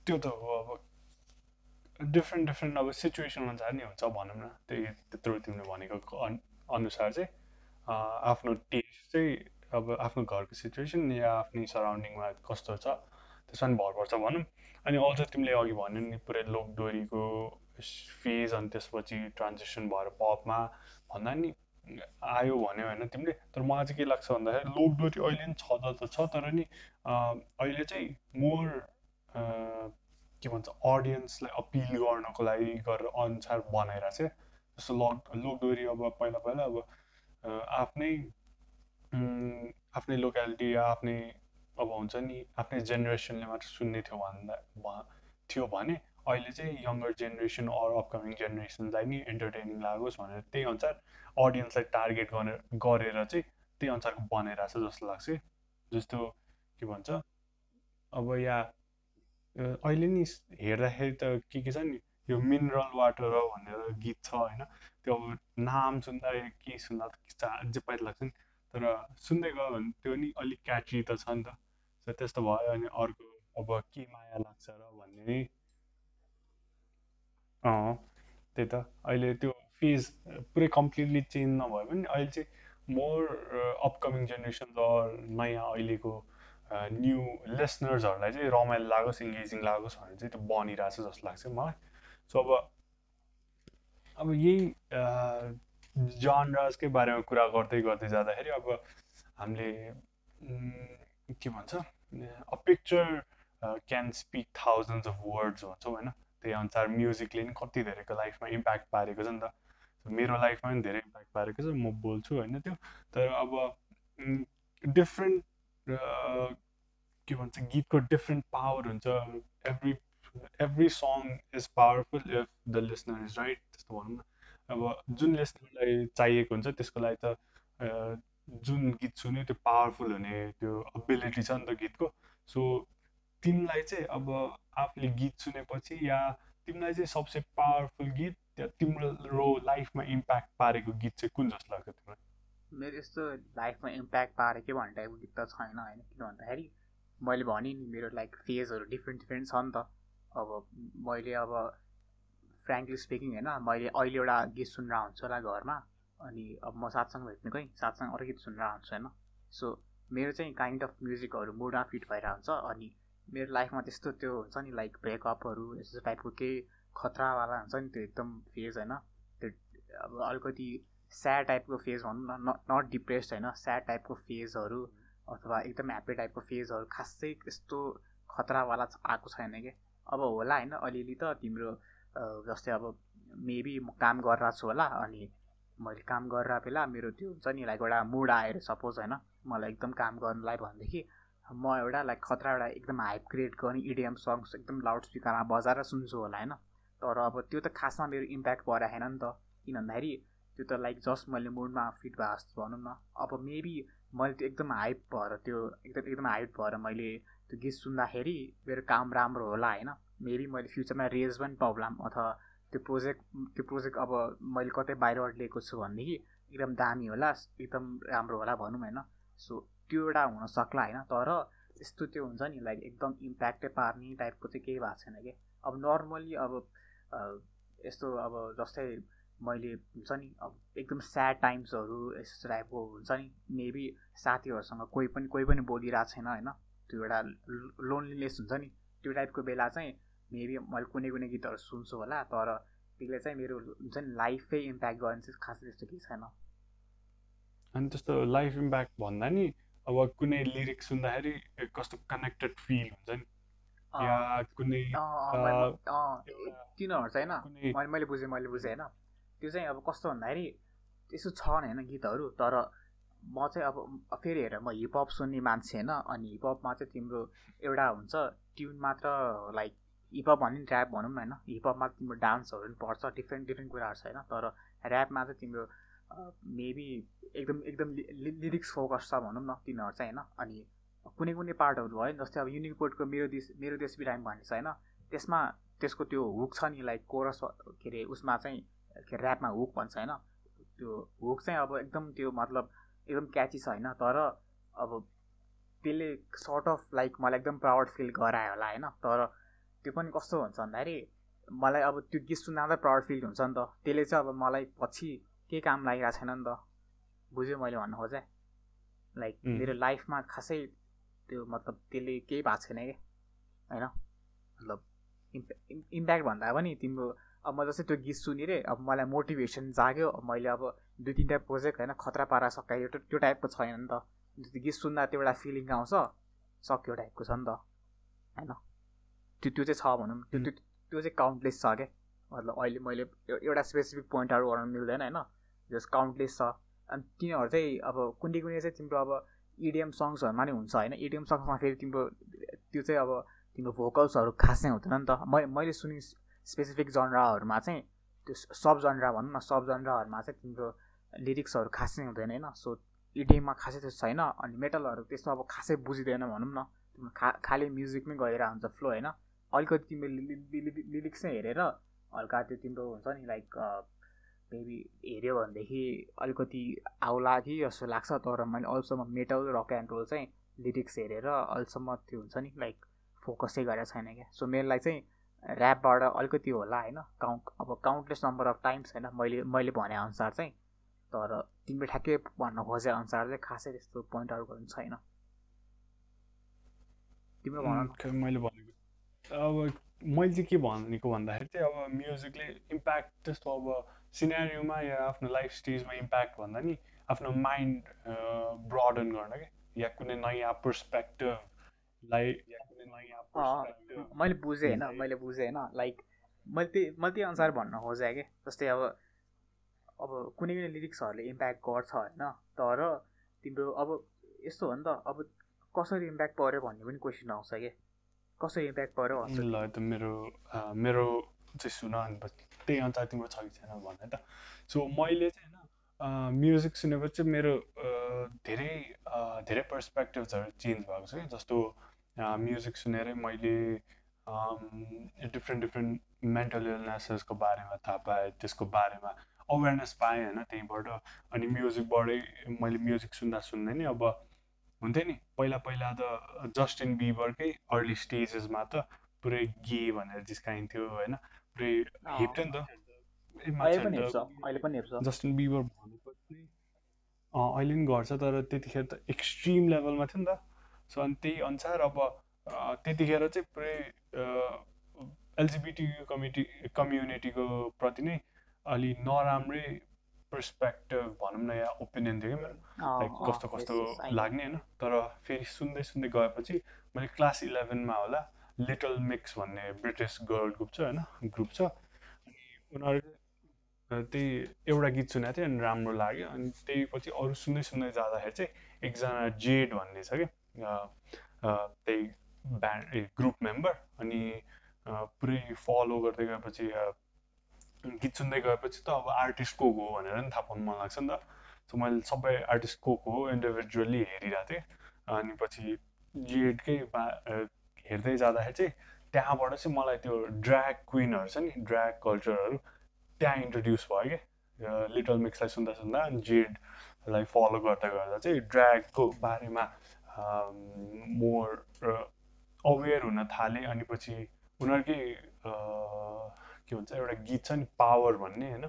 त्यो त हो अब डिफ्रेन्ट डिफ्रेन्ट अब सिचुएसन अनुसार नि हुन्छ भनौँ न त्यही त्यत्रो तिमीले भनेको अनुसार चाहिँ आफ्नो टेस्ट चाहिँ अब आफ्नो घरको सिचुएसन या आफ्नै सराउन्डिङमा कस्तो छ त्यसमा नि भर पर्छ भनौँ। अनि अझ तिमीले अघि भन्यो नि पुरै लोकडोरीको फेज अनि त्यसपछि ट्रान्जेक्सन भएर पपमा भन्दा नि आयो भन्यो होइन। तिमीले तर मलाई चाहिँ के लाग्छ भन्दाखेरि लोकडोरी अहिले पनि छ त छ तर नि अहिले चाहिँ मोर के भन्छ अडियन्सलाई अपिल गर्नको लागि गरेर अनुसार बनाइरहेको छ। जस्तो लक लोकडोरी अब पहिला पहिला अब आफ्नै आफ्नै लोकालिटी या आफ्नै अब हुन्छ नि आफ्नै जेनेरेसनले मात्र सुन्ने थियो भन्दा थियो भने अहिले चाहिँ यङ्गर जेनेरेसन अर अपकमिङ जेनेरेसनलाई नि इन्टरटेनिङ लागोस् भनेर त्यही अनुसार अडियन्सलाई टार्गेट गरेर गरेर चाहिँ त्यही अनुसारको बनाइरहेको छ जस्तो लाग्छ जस्तो के भन्छ अब यहाँ अहिले नि हेर्दाखेरि त के के छ नि यो मिनरल वाटर भनेर गीत छ होइन त्यो अब नाम सुन्दा के सुन्दा त अझै लाग्छ नि। तर सुन्दै गयो भने त्यो नि अलिक क्याची त छ नि त। त्यस्तो भयो अनि अर्को अब के माया लाग्छ र भन्ने अँ त्यही त। अहिले त्यो फेज पुरै कम्प्लिटली चेन्ज नभए पनि अहिले चाहिँ मोर अपकमिङ जेनेरेसन अर नयाँ अहिलेको न्यू लिसनर्सहरूलाई चाहिँ रमाइलो लागोस् इङ्गेजिङ लागोस् भनेर चाहिँ त्यो बनिरहेछ जस्तो लाग्छ मलाई। सो अब अब यही जनराजकै बारेमा कुरा गर्दै गर्दै जाँदाखेरि अब हामीले के भन्छ a picture can speak thousands of words भन्छौँ होइन? त्यही अनुसार म्युजिकले नि कति धेरैको लाइफमा इम्प्याक्ट पारेको छ नि त। मेरो लाइफमा पनि धेरै इम्प्याक्ट पारेको छ म बोल्छु होइन त्यो। तर अब डिफ्रेन्ट के भन्छ गीतको डिफ्रेन्ट पावर हुन्छ। Every every song is powerful if the listener is right त्यस्तो भनौँ न। अब जुन लिसनरलाई चाहिएको हुन्छ त्यसको लागि त जुन गीत सुन्यो त्यो पावरफुल हुने त्यो एबिलिटी छ नि त गीतको। सो तिमीलाई चाहिँ अब आफूले गीत सुनेपछि या तिमीलाई चाहिँ सबसे पावरफुल गीत या तिम्रो लाइफमा इम्प्याक्ट पारेको गीत चाहिँ कुन जस्तो लाग्छ तिमीलाई? मेरो यस्तो लाइफमा इम्प्याक्ट पारेको भन्ने टाइपको गीत त छैन होइन किन भन्दाखेरि मैले भनेँ नि मेरो लाइक फेजहरू डिफ्रेन्ट डिफ्रेन्ट छ नि त। अब मैले अब फ्रेङ्कली स्पिकिङ होइन मैले अहिले एउटा गीत सुनेर हुन्छु होला घरमा अनि अब म साथसँग भेट्नु कहीँ साथसँग अरू गीत सुनेर हुन्छु होइन। सो मेरो चाहिँ काइन्ड अफ म्युजिकहरू मुडमा फिट भइरहेको हुन्छ अनि मेरो लाइफमा त्यस्तो त्यो हुन्छ नि लाइक ब्रेकअपहरू यस्तो टाइपको केही खतरावाला हुन्छ नि त्यो एकदम फेज होइन। त्यो अब अलिकति स्याड टाइपको फेज भनौँ न नट डिप्रेस्ड होइन स्याड टाइपको फेजहरू अथवा एकदम ह्याप्पी टाइपको फेजहरू खासै त्यस्तो खतरावाला आएको छैन कि? अब होला होइन अलिअलि त तिम्रो जस्तै अब मेबी म काम गरिरहेको छु होला अनि मैले काम गरेर बेला मेरो त्यो हुन्छ नि लाइक एउटा मुड आएर सपोज होइन मलाई एकदम काम गर्नुलाई भनेदेखि म एउटा लाइक खतरा एउटा एकदम हाइप क्रिएट गर्ने इडिएम सङ्ग्स एकदम लाउड स्पिकरमा बजाएर सुन्छु होला होइन? तर अब त्यो त खासमा मेरो इम्प्याक्ट परेन नि त। किन भन्दाखेरि त्यो त लाइक जस्ट मैले मुडमा फिट भए जस्तो भनौँ न। अब मेबी मैले त्यो एकदम हाइप भएर त्यो एकदम एकदम हाइप भएर मैले त्यो गीत सुन्दाखेरि मेरो काम राम्रो होला होइन? मेबी मैले फ्युचरमा रेज पनि प्रब्लम अथवा त्यो प्रोजेक्ट त्यो प्रोजेक्ट अब मैले कतै बाहिरबाट लिएको छु भनेदेखि एकदम दामी होला एकदम राम्रो होला भनौँ होइन? सो त्यो एउटा हुनसक्ला होइन तर यस्तो त्यो हुन्छ नि लाइक एकदम इम्प्याक्टै पार्ने टाइपको चाहिँ केही भएको छैन कि। अब नर्मली अब यस्तो अब जस्तै मैले हुन्छ नि अब एकदम स्याड टाइम्सहरू यस्तो टाइपको हुन्छ नि मेबी साथीहरूसँग कोही पनि कोही पनि बोलिरहेको छैन होइन। त्यो एउटा लोनलिनेस हुन्छ नि त्यो टाइपको बेला चाहिँ मेबी मैले कुनै कुनै गीतहरू सुन्छु होला तर त्यसले चाहिँ मेरो हुन्छ नि लाइफै इम्प्याक्ट गर्ने चाहिँ खासै त्यस्तो केही छैन। अनि त्यस्तो लाइफ इम्प्याक्ट भन्दा नि अब कुनै लिरिक्स सुन्दाखेरि कस्तो कनेक्टेड फिल हुन्छ नि या कुनै तिनीहरू चाहिँ होइन मैले बुझेँ मैले बुझेँ होइन। त्यो चाहिँ अब कस्तो भन्दाखेरि त्यसो छ होइन गीतहरू तर म चाहिँ अब फेरि हेर म हिपहप सुन्ने मान्छे होइन अनि हिपहपमा चाहिँ तिम्रो एउटा हुन्छ ट्युन मात्र लाइक हिपहप भन्यो नि ऱ्याप भनौँ न होइन। हिपहपमा तिम्रो डान्सहरू पनि पर्छ डिफ्रेन्ट डिफ्रेन्ट कुराहरू छ होइन तर ऱ्यापमा चाहिँ तिम्रो मेबी एकदम एकदम लिरिक्स फोकस छ भनौँ न तिनीहरू चाहिँ होइन? अनि कुनै कुनै पार्टहरू भयो जस्तै अब युनिकोडको मेरो देश मेरो देश बिरामी भन्ने छ होइन? त्यसमा त्यसको त्यो हुक छ नि लाइक कोरस के अरे उसमा चाहिँ के ऱ्यापमा हुक भन्छ होइन? त्यो हुक चाहिँ अब एकदम त्यो मतलब एकदम क्याची छ होइन? तर अब त्यसले सर्ट अफ लाइक मलाई एकदम प्राउड फिल गरायो होला होइन? तर त्यो पनि कस्तो हुन्छ भन्दाखेरि मलाई अब त्यो गीत सुन्दा प्राउड फिल हुन्छ नि त। त्यसले चाहिँ अब मलाई पछि केही काम लागिरहेको छैन नि त। बुझ्यो मैले भन्नु खोजेँ लाइक मेरो लाइफमा खासै त्यो मतलब त्यसले केही भएको छैन कि? होइन? मतलब इम्प्याक्ट भन्दा पनि तिम्रो अब म जस्तै त्यो गीत सुनिरहेँ अब मलाई मोटिभेसन जाग्यो। मैले अब दुई तिनवटा प्रोजेक्ट होइन खतरा पारा सकायो त्यो टाइपको छैन नि त। त्यो गीत सुन्दा त्यो एउटा फिलिङ आउँछ सक्यो टाइपको छ नि त। होइन? त्यो त्यो चाहिँ छ भनौँ। त्यो त्यो त्यो चाहिँ काउन्टलेस छ क्या मतलब अहिले मैले एउटा स्पेसिफिक पोइन्टहरू गर्न मिल्दैन होइन? जस काउन्टलेस छ। अनि तिनीहरू चाहिँ अब कुनै कुनै चाहिँ तिम्रो अब इडिएम सङ्ग्सहरूमा नि हुन्छ होइन? इडिएम सङ्ग्समा फेरि तिम्रो त्यो चाहिँ अब तिम्रो भोकल्सहरू खासै हुँदैन नि त। मै मैले सुनि स्पेसिफिक जनराहरूमा चाहिँ त्यो सब जनरा भनौँ न सब जनराहरूमा चाहिँ तिम्रो लिरिक्सहरू खासै हुँदैन होइन? सो इडिएममा खासै त्यस्तो छैन। अनि मेटलहरू त्यस्तो अब खासै बुझिँदैन भनौँ न। तिम्रो खा खालि म्युजिकमै गएर हुन्छ फ्लो होइन? अलिकति तिम्रो लिरिक्स नै हेरेर हल्का त्यो तिम्रो हुन्छ नि लाइक मेबी हेऱ्यो भनेदेखि अलिकति आउला कि जस्तो लाग्छ तर मैले अहिलेसम्म मेटल रक एन्ड रोल चाहिँ लिरिक्स हेरेर अहिलेसम्म त्यो हुन्छ नि लाइक फोकसै गरेको छैन क्या। सो मेरोलाई चाहिँ ऱ्यापबाट अलिकति होला होइन काउन्ट अब काउन्टलेस नम्बर अफ टाइम्स होइन मैले मैले भनेअनुसार चाहिँ तर तिमीले ठ्याक्कै भन्न खोजे अनुसार चाहिँ खासै त्यस्तो पोइन्टहरू गर्नु छैन। तिम्रो भन मैले भनेको अब मैले चाहिँ के भनेको भन्दाखेरि चाहिँ अब म्युजिकले इम्प्याक्ट त्यस्तो अब सिनेरियोमा या आफ्नो लाइफ स्टेजमा इम्प्याक्ट भन्दा नि आफ्नो माइन्ड ब्रडन गर्न क्या या कुनै नयाँ पर्सपेक्टिभलाई मैले बुझेँ होइन मैले बुझेँ होइन लाइक मैले त्यही मैले त्यही अनुसार भन्न खोजेँ कि? जस्तै अब अब कुनै कुनै लिरिक्सहरूले इम्प्याक्ट गर्छ होइन तर तिम्रो अब यस्तो हो नि त अब कसरी इम्प्याक्ट पऱ्यो भन्ने पनि क्वेसन आउँछ कि? कसरी इम्प्याक्ट पऱ्यो ल त मेरो मेरो चाहिँ सुन अनि त्यही अनुसार तिम्रो छ कि छैन भने त। सो मैले चाहिँ होइन म्युजिक सुनेपछि मेरो धेरै धेरै पर्सपेक्टिभ्सहरू चेन्ज भएको छ कि जस्तो म्युजिक सुनेरै मैले डिफ्रेन्ट डिफ्रेन्ट मेन्टल इलनेसेसको बारेमा थाहा पाएँ त्यसको बारेमा अवेरनेस पाएँ होइन त्यहीँबाट। अनि म्युजिकबाटै मैले म्युजिक सुन्दा सुन्दै नि अब हुन्थ्यो नि। पहिला पहिला त जस्टिन बिबरकै अर्ली स्टेजेसमा त पुरै गे भनेर जिस्काइन्थ्यो होइन। पुरै हेप्थ्यो नि त। जस्टिन बिबर भनेपछि अहिले पनि गर्छ तर त्यतिखेर त एक्सट्रिम लेभलमा थियो नि त। सो अनि त्यही अनुसार अब त्यतिखेर चाहिँ पुरै एलजिबिटी कमिटी कम्युनिटीको प्रति नै अलि नराम्रै पर्सपेक्टिभ भनौँ न या ओपिनियन थियो कि मेरो। लाइक कस्तो कस्तो लाग्ने होइन। तर फेरि सुन्दै सुन्दै गएपछि मैले क्लास इलेभेनमा होला। लिटल मिक्स भन्ने ब्रिटिस गर्ल ग्रुप छ होइन? ग्रुप छ। अनि उनीहरू त्यही एउटा गीत सुनेको थिएँ अनि राम्रो लाग्यो। अनि त्यही पछि अरू सुन्दै सुन्दै जाँदाखेरि चाहिँ एकजना जेड भन्ने छ कि त्यही ब्यान्ड ए ग्रुप मेम्बर अनि पुरै फलो गर्दै गएपछि गीत सुन्दै गएपछि त अब आर्टिस्ट को हो भनेर नि थाहा पाउनु मन लाग्छ नि त। सो मैले सबै आर्टिस्ट को हो इन्डिभिजुअली हेरिरहेको थिएँ। अनि पछि जिएडकै बा हेर्दै जाँदाखेरि चाहिँ त्यहाँबाट चाहिँ मलाई त्यो ड्र्याग क्विनहरू छ नि ड्र्याग कल्चरहरू त्यहाँ इन्ट्रोड्युस भयो क्या लिटल मिक्सलाई सुन्दा सुन्दा जेडलाई फलो गर्दा गर्दा चाहिँ ड्र्यागको बारेमा मोर अवेर हुन थालेँ अनि पछि उनीहरूकै के भन्छ एउटा गीत छ नि पावर भन्ने होइन?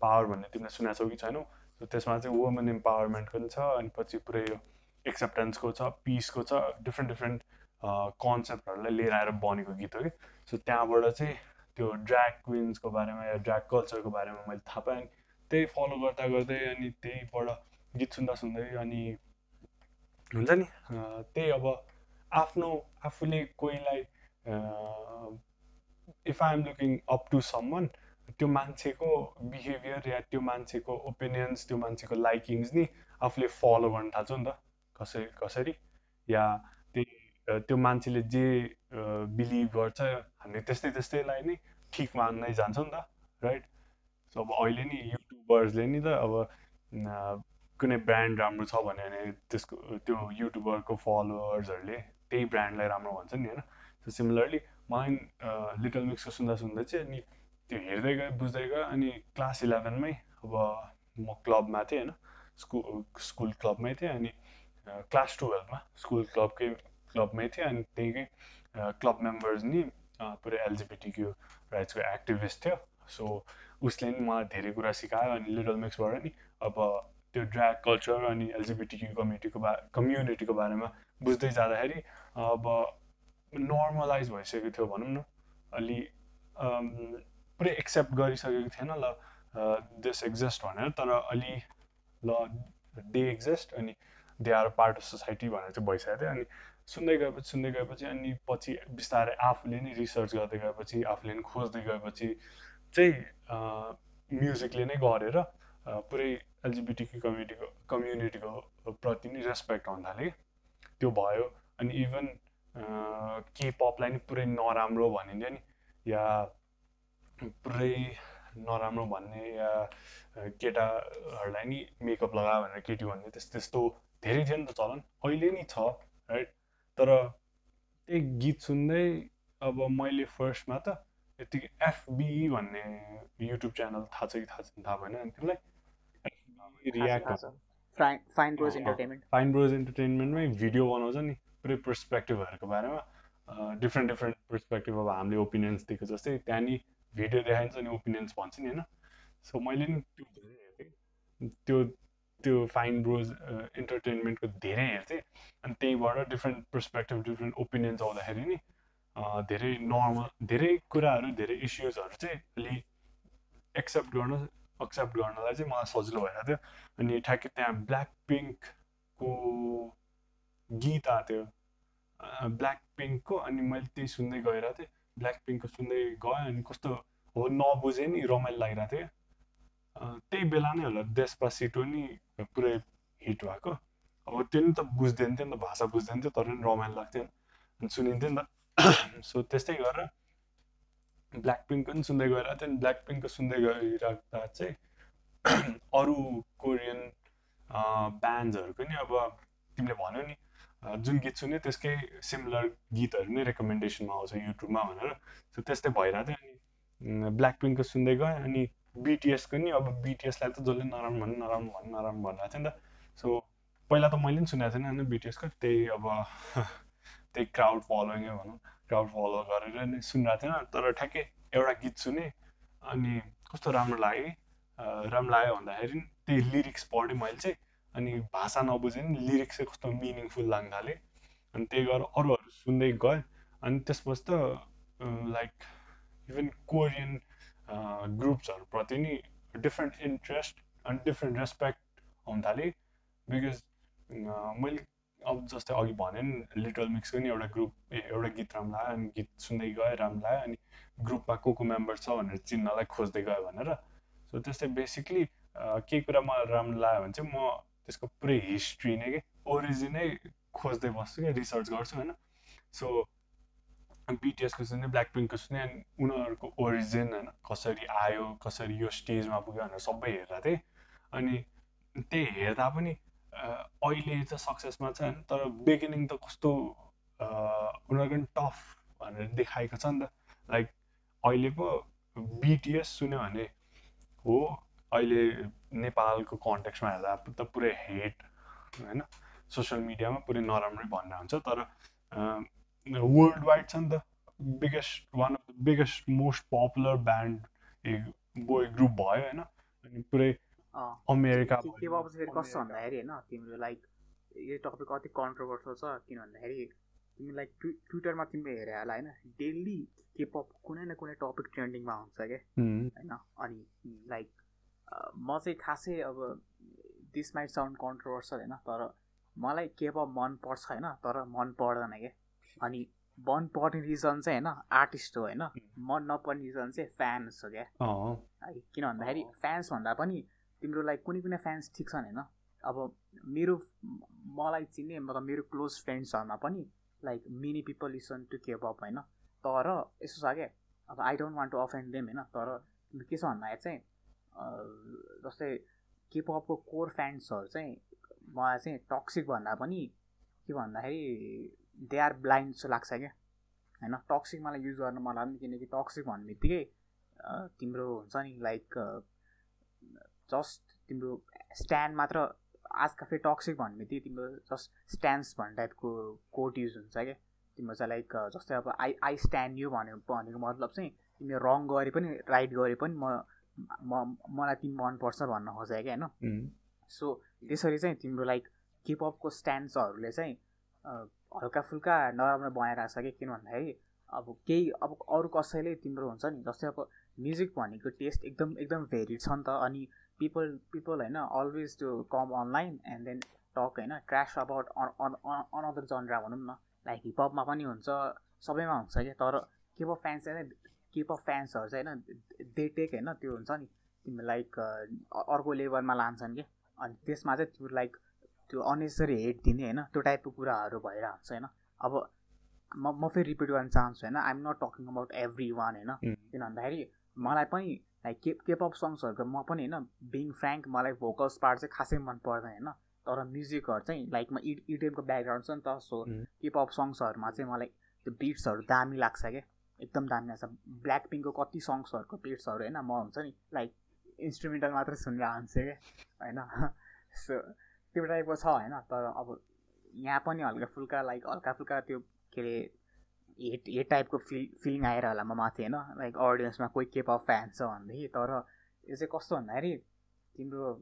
पावर भन्ने तिमीले सुनेको छौ कि छैनौ? त्यसमा चाहिँ वुमेन इम्पावरमेन्टको पनि छ अनि पछि पुरै यो एक्सेप्टेन्सको छ पिसको छ डिफ्रेन्ट डिफ्रेन्ट कन्सेप्टहरूलाई लिएर आएर बनेको गीत हो कि। सो त्यहाँबाट चाहिँ त्यो ड्र्याग क्विन्सको बारेमा या ड्र्याग कल्चरको बारेमा मैले थाहा पाएँ त्यही फलो गर्दा गर्दै अनि त्यहीबाट गीत सुन्दा सुन्दै अनि हुन्छ नि त्यही अब आफ्नो आफूले कोहीलाई if I am looking up to someone त्यो मान्छेको बिहेभियर या त्यो मान्छेको ओपिनियन्स त्यो मान्छेको लाइकिङ्स नि आफूले फलो गर्न थाल्छ नि त। कसरी कसरी? या त्यो मान्छेले जे बिलिभ गर्छ हामी त्यस्तै त्यस्तैलाई नै ठिक मान्दै जान्छ नि त राइट सो अब अहिले नि युट्युबर्सले नि त अब कुनै ब्रान्ड राम्रो छ भने त्यसको त्यो युट्युबरको फलोवर्सहरूले त्यही ब्रान्डलाई राम्रो भन्छ नि होइन? सो सिमिलरली मलाई लिटल मिक्सको सुन्दा सुन्दा चाहिँ अनि त्यो हेर्दै गएँ बुझ्दै गएँ अनि क्लास इलेभेनमै अब म क्लबमा थिएँ होइन? स्कुल स्कुल क्लबमै थिएँ अनि क्लास टुवेल्भमा स्कुल क्लबकै क्लबमै थिएँ अनि त्यहीकै क्लब मेम्बर्स नि पुरै एलजिबिटिक्यू राइट्सको एक्टिभिस्ट थियो सो उसले नि मलाई धेरै कुरा सिकायो अनि लिटल मिक्सबाट नि। अब त्यो ड्र्याग कल्चर अनि एलजिबिटिक्यू कम्युनिटीको बा कम्युनिटीको बारेमा बुझ्दै जाँदाखेरि अब नर्मलाइज भइसकेको थियो भनौँ न। अलि पुरै एक्सेप्ट गरिसकेको थिएन ल दिस एक्जिस्ट भनेर तर अलि ल दे एक्जिस्ट अनि they are part of society भनेर चाहिँ भइसकेको थियो अनि सुन्दै गएपछि सुन्दै गएपछि अनि पछि बिस्तारै आफूले नै रिसर्च गर्दै गएपछि आफूले नै खोज्दै गएपछि चाहिँ म्युजिकले नै गरेर पुरै एलजिबिटी कम्युनिटीको कम्युनिटीको प्रति नै रेस्पेक्ट आउन थाल्यो त्यो भयो। अनि इभन के पपलाई नि पुरै नराम्रो भनिन्थ्यो नि या पुरै नराम्रो भन्ने या केटाहरूलाई नि मेकअप लगायो भनेर केटी भन्ने त्यस्तो त्यस्तो धेरै थियो नि त चलन। अहिले नि छ राइट? तर त्यही गीत सुन्दै अब मैले फर्स्टमा त यतिकै एफबी भन्ने युट्युब च्यानल थाहा छ कि थाहा छ थाहा भएन तिमीलाई React Fine Bros entertainment Fine Bros इन्टरटेनमेन्टमै video बनाउँछ नि पुरै पर्सपेक्टिभहरूको बारेमा। डिफ्रेन्ट डिफ्रेन्ट पर्सपेक्टिभ अब हामीले ओपिनियन्स दिएको जस्तै त्यहाँ नि भिडियो देखाइन्छ नि ओपिनियन्स भन्छ नि होइन? सो मैले नि त्यो हेर्थेँ त्यो त्यो फाइन ब्रोज इन्टरटेनमेन्टको धेरै हेर्थेँ। अनि त्यहीँबाट डिफ्रेन्ट पर्सपेक्टिभ डिफ्रेन्ट ओपिनियन्स आउँदाखेरि नि धेरै नर्मल धेरै कुराहरू धेरै इस्युजहरू चाहिँ अलि एक्सेप्ट गर्न एक्सेप्ट गर्नलाई चाहिँ मलाई सजिलो भइरहेको थियो। अनि ठ्याक्कै त्यहाँ ब्ल्याक पिङ्कको गीत आएको थियो। ब्ल्याक पिङ्कको अनि मैले त्यही सुन्दै गइरहेको थिएँ। ब्ल्याक पिङ्कको सुन्दै गएँ अनि कस्तो हो नबुझेँ नि रमाइलो लागिरहेको थियो। त्यही बेला नै होला देशपासिटो नि पुरै हिट भएको। अब त्यो नि त बुझ्दैन थियो नि त भाषा बुझ्दैन थियो तर पनि रमाइलो लाग्थ्यो। अनि सुनिन्थ्यो नि त। *clears throat* सो त्यस्तै गरेर ब्ल्याक पिङ्कको पनि सुन्दै थियो अनि ब्ल्याक पिङ्कको सुन्दै गइराख्दा चाहिँ *clears throat* अरू कोरियन ब्यान्ड्सहरूको नि अब तिमीले भन्यो नि जुन गीत सुन्यो त्यसकै सिमिलर गीतहरू नै रेकमेन्डेसनमा आउँछ युट्युबमा भनेर। सो त्यस्तै भइरहेको थियो अनि ब्ल्याक पिङ्कको सुन्दै गएँ अनि बिटिएसको नि अब बिटिएसलाई त जसले नराम्रो भन्नु नराम्रो भन्नु नराम्रो भनिरहेको थियो नि त। सो पहिला त मैले पनि सुनेको थिएन होइन बिटिएसको त्यही अब *laughs* त्यही क्राउड फलोइङै भनौँ क्राउड फलो गरेर नै सुनिरहेको थिएन। तर ठ्याक्कै एउटा गीत सुने अनि कस्तो राम्रो लाग्यो राम्रो लाग्यो भन्दाखेरि त्यही लिरिक्स पढेँ मैले चाहिँ अनि भाषा नबुझे पनि लिरिक्स चाहिँ कस्तो मिनिङफुल लाग्न थाल्यो अनि त्यही गरेर अरूहरू सुन्दै गएँ। अनि त्यसपछि त लाइक इभन कोरियन ग्रुप्सहरूप्रति नि डिफ्रेन्ट इन्ट्रेस्ट अनि डिफ्रेन्ट रेस्पेक्ट आउनु थालेँ बिकज मैले अब जस्तै अघि भने नि लिटल मिक्सको नि एउटा ग्रुप एउटा गीत राम्रो लाग्यो अनि गीत सुन्दै गएँ राम्रो लाग्यो अनि ग्रुपमा को को मेम्बर छ भनेर चिन्नलाई खोज्दै गयो भनेर। सो त्यस्तै बेसिकली केही कुरा मलाई राम्रो लाग्यो भने चाहिँ म त्यसको पुरै हिस्ट्री नै के ओरिजिनै खोज्दै बस्छु क्या रिसर्च गर्छु होइन। सो बिटिएसको सुने ब्ल्याक पिङ्कको सुने अनि उनीहरूको ओरिजिन होइन कसरी आयो कसरी यो स्टेजमा पुग्यो भनेर सबै हेर्दा थिएँ। अनि त्यही हेर्दा पनि अहिले चाहिँ सक्सेसमा छ होइन तर बिगिनिङ त कस्तो उनीहरूको पनि टफ भनेर देखाएको छ नि त। लाइक अहिले पो बिटिएस सुन्यो भने हो अहिले नेपालको कन्टेक्समा हेर्दा त पुरै हेट होइन? सोसियल मिडियामा पुरै नराम्रै भनेर हुन्छ तर वर्ल्ड वाइड छ नि त biggest one of the biggest most popular band boy group भयो होइन अनि पुरै अमेरिका कस्तो भन्दाखेरि होइन तिम्रो लाइक यो टपिक कति कन्ट्रोभर्सल छ किन भन्दाखेरि तिमीलाई ट्वि ट्विटरमा तिमीले हेरे होला होइन डेली केपप कुनै न कुनै टपिक ट्रेन्डिङमा हुन्छ क्या होइन अनि लाइक म चाहिँ खासै अब दिस माइट साउन्ड कन्ट्रोभर्सल होइन तर मलाई केपप मन पर्छ होइन तर मन पर्दैन क्या अनि मन पर्ने रिजन चाहिँ होइन आर्टिस्ट हो होइन। मन नपर्ने रिजन चाहिँ फ्यान्स हो क्या। है किन भन्दाखेरि फ्यान्स भन्दा पनि तिम्रो लाइक कुनै कुनै फ्यान्स ठिक छन् होइन। अब मेरो मलाई चिन्ने मतलब मेरो क्लोज फ्रेन्ड्सहरूमा पनि like many people listen to K pop होइन। तर यसो छ क्या अब I don't want to offend them होइन। तर के छ भन्दाखेरि चाहिँ जस्तै केपअपको कोर फ्यान्सहरू चाहिँ मलाई चाहिँ टक्सिक भन्दा पनि के भन्दाखेरि दे आर ब्लाइन्ड जस्तो लाग्छ क्या? होइन टक्सिक मलाई युज गर्नु मन लाग्दैन किनकि टक्सिक भन्ने बित्तिकै तिम्रो हुन्छ नि लाइक जस्ट तिम्रो स्ट्यान्ड मात्र आजका फेरि टक्सिक भन्ने बित्तिकै तिम्रो जस्ट स्ट्यान्ड्स भन्ने टाइपको कोट युज हुन्छ क्या? तिम्रो चाहिँ लाइक जस्तै अब आई आई स्ट्यान्ड यु भन्यो भनेको मतलब चाहिँ तिमीले रङ गरे पनि राइट गरे पनि म म मलाई तिमी मनपर्छ भन्न खोजेँ क्या होइन? सो त्यसरी चाहिँ तिम्रो लाइक केपअपको स्ट्यान्ड्सहरूले चाहिँ हल्का फुल्का नराम्रो बनाइरहेको छ कि? किन भन्दाखेरि अब केही अब अरू कसैले तिम्रो हुन्छ नि जस्तै अब म्युजिक भनेको टेस्ट एकदम एकदम भेरिड छ नि त। अनि पिपल पिपल होइन अलवेज त्यो come online and then talk होइन ट्र्यास अबाउट अनदर जनरा भनौँ न। लाइक हिपहपमा पनि हुन्छ सबैमा हुन्छ क्या। तर केपअप फ्यान्स चाहिँ केपअप फ्यान्सहरू चाहिँ होइन दे टेक होइन त्यो हुन्छ नि तिमी लाइक अर्को लेभलमा लान्छन् कि अनि त्यसमा चाहिँ त्यो लाइक त्यो अनेसरी हेट दिने होइन त्यो टाइपको कुराहरू भइरहेको हुन्छ होइन। अब म म फेरि रिपिट गर्न चाहन्छु होइन I'm not talking about everyone होइन किन भन्दाखेरि मलाई पनि लाइक के केपअप सङ्ग्सहरूको म पनि होइन बिङ फ्रेङ्क मलाई भोकल्स पार्ट चाहिँ खासै मन पर्दैन होइन। तर म्युजिकहरू चाहिँ लाइक म इड इडिएमको ब्याकग्राउन्ड छ नि त सो हिपहप सङ्ग्सहरूमा चाहिँ मलाई त्यो बिट्सहरू दामी लाग्छ क्या। एकदम दामी लाग्छ। ब्ल्याक पिङ्कको कति सङ्ग्सहरूको बिट्सहरू होइन म हुन्छ नि लाइक इन्स्ट्रुमेन्टल मात्रै सुनेर आउँछु क्या होइन। *laughs* सो त्यो टाइपको छ होइन तर अब यहाँ पनि हल्का फुल्का लाइक हल्का फुल्का त्यो के अरे हेट हेट टाइपको फिल फिलिङ आएर होला म माथि होइन। लाइक अडियन्समा कोही केप अफ फ्यान छ भनेदेखि तर यो चाहिँ कस्तो भन्दाखेरि तिम्रो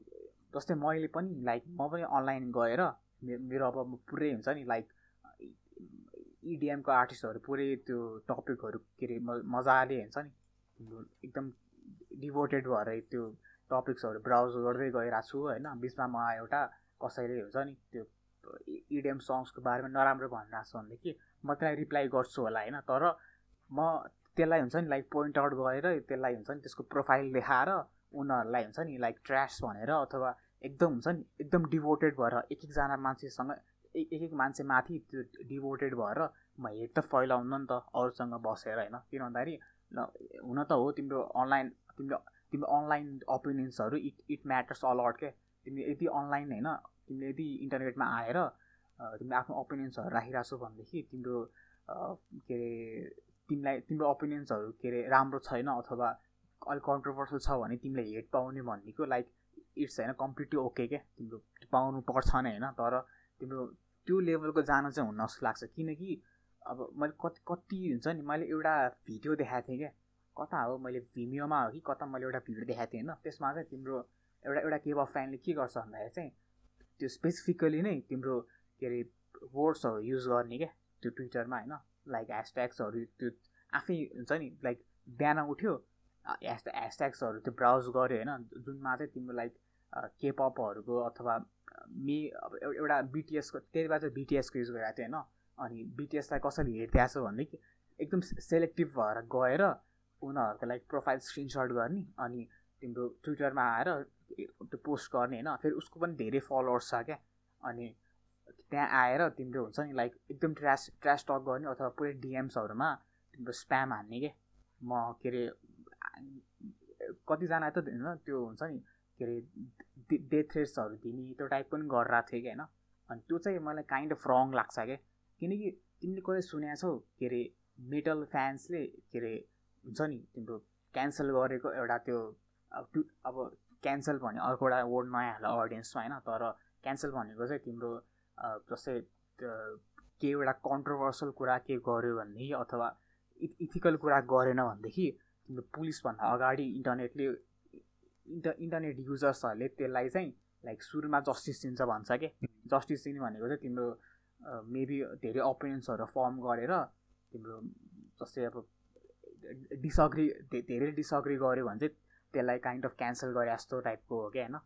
जस्तै मैले पनि लाइक म पनि अनलाइन गएर मेरो अब पुरै हुन्छ नि लाइक इडिएमको आर्टिस्टहरू पुरै त्यो टपिकहरू के अरे मजाले हुन्छ नि एकदम डिभोटेड भएर त्यो टपिक्सहरू ब्राउज गर्दै गइरहेको छु होइन। बिचमा म एउटा कसैले हुन्छ नि त्यो इडिएम सङ्ग्सको बारेमा नराम्रो भनिरहेको छ भनेदेखि म त्यसलाई रिप्लाई गर्छु होला होइन? तर म त्यसलाई हुन्छ नि लाइक पोइन्ट आउट गरेर त्यसलाई हुन्छ नि त्यसको प्रोफाइल देखाएर उनीहरूलाई हुन्छ नि लाइक ट्र्यास भनेर अथवा एकदम हुन्छ नि एकदम डिभोटेड भएर एक एकजना मान्छेसँग एक एक मान्छे माथि त्यो डिभोटेड भएर म हेड त फैलाउनु नि त अरूसँग बसेर होइन? किन भन्दाखेरि हुन त हो तिम्रो अनलाइन तिम्रो तिम्रो online ओपिनियन्सहरू it it matters a lot के। तिमीले यदि अनलाइन होइन तिमीले यदि इन्टरनेटमा आएर तिमीले आफ्नो ओपिनियन्सहरू राखिरहेको छौ भनेदेखि तिम्रो के अरे तिमीलाई तिम्रो ओपिनियन्सहरू के अरे राम्रो छैन अथवा अलिक कन्ट्रोभर्सल छ भने तिमीले हेड पाउने भनेको लाइक इट्स होइन कम्प्लिटली ओके क्या? तिम्रो पाउनु पर्छ नै होइन तर तिम्रो त्यो लेभलको जान चाहिँ हुन जस्तो लाग्छ। किनकि अब मैले कति कति हुन्छ नि मैले एउटा भिडियो देखाएको थिएँ क्या। कता हो? मैले भिमियोमा हो कि कता? मैले एउटा भिडियो देखाएको थिएँ होइन? त्यसमा चाहिँ तिम्रो एउटा एउटा केब अफ फ्यानले के गर्छ भन्दाखेरि चाहिँ त्यो स्पेसिफिकली नै तिम्रो के अरे वर्ड्सहरू युज गर्ने क्या त्यो ट्विटरमा होइन? लाइक ह्यासट्याग्सहरू त्यो आफै हुन्छ नि लाइक बिहान उठ्यो ह्यास ह्यासट्याग्सहरू त्यो ब्राउज गऱ्यो होइन? जुनमा चाहिँ तिम्रो लाइक केपपहरूको अथवा मे अब एउटा बिटिएसको त्यति बेला चाहिँ बिटिएसको युज गरिरहेको थियो होइन? अनि बिटिएसलाई कसरी हेरिदिएको छ भनेदेखि एकदम सेलेक्टिभ भएर गएर उनीहरूको लाइक प्रोफाइल स्क्रिनसट गर्ने अनि तिम्रो ट्विटरमा आएर त्यो पोस्ट गर्ने होइन फेरि उसको पनि धेरै फलोवर्स छ क्या। अनि त्यहाँ आएर तिम्रो हुन्छ नि लाइक एकदम ट्रास ट्रास टक गर्ने अथवा पुरै डिएम्सहरूमा तिम्रो स्प्याम हान्ने क्या। म के अरे कतिजना त होइन त्यो हुन्छ नि के अरे डेथ थ्रेट्सहरू दिने त्यो टाइप पनि गरिरहेको थियो कि होइन। अनि त्यो चाहिँ मलाई काइन्ड अफ रङ लाग्छ क्या। किनकि तिमीले कतै सुनेको छौ के अरे मेटल फ्यान्सले के अरे हुन्छ नि तिम्रो क्यान्सल गरेको एउटा त्यो अब क्यान्सल भन्ने अर्को एउटा वर्ड नयाँ अडियन्समा होइन? तर क्यान्सल भनेको चाहिँ तिम्रो जस्तै के एउटा कन्ट्रोभर्सल कुरा के गर्यो भनेदेखि अथवा इथिकल कुरा गरेन भनेदेखि तिम्रो पुलिसभन्दा अगाडि इन्टरनेटले इन्टर इन्टरनेट युजर्सहरूले त्यसलाई चाहिँ लाइक सुरुमा जस्टिस दिन्छ भन्छ कि? जस्टिस दिने भनेको चाहिँ तिम्रो मेबी धेरै ओपिनियन्सहरू फर्म गरेर तिम्रो जस्तै अब डिसअग्री धेरै डिसअग्री गऱ्यो भने चाहिँ त्यसलाई काइन्ड अफ क्यान्सल गरे जस्तो टाइपको हो क्या होइन?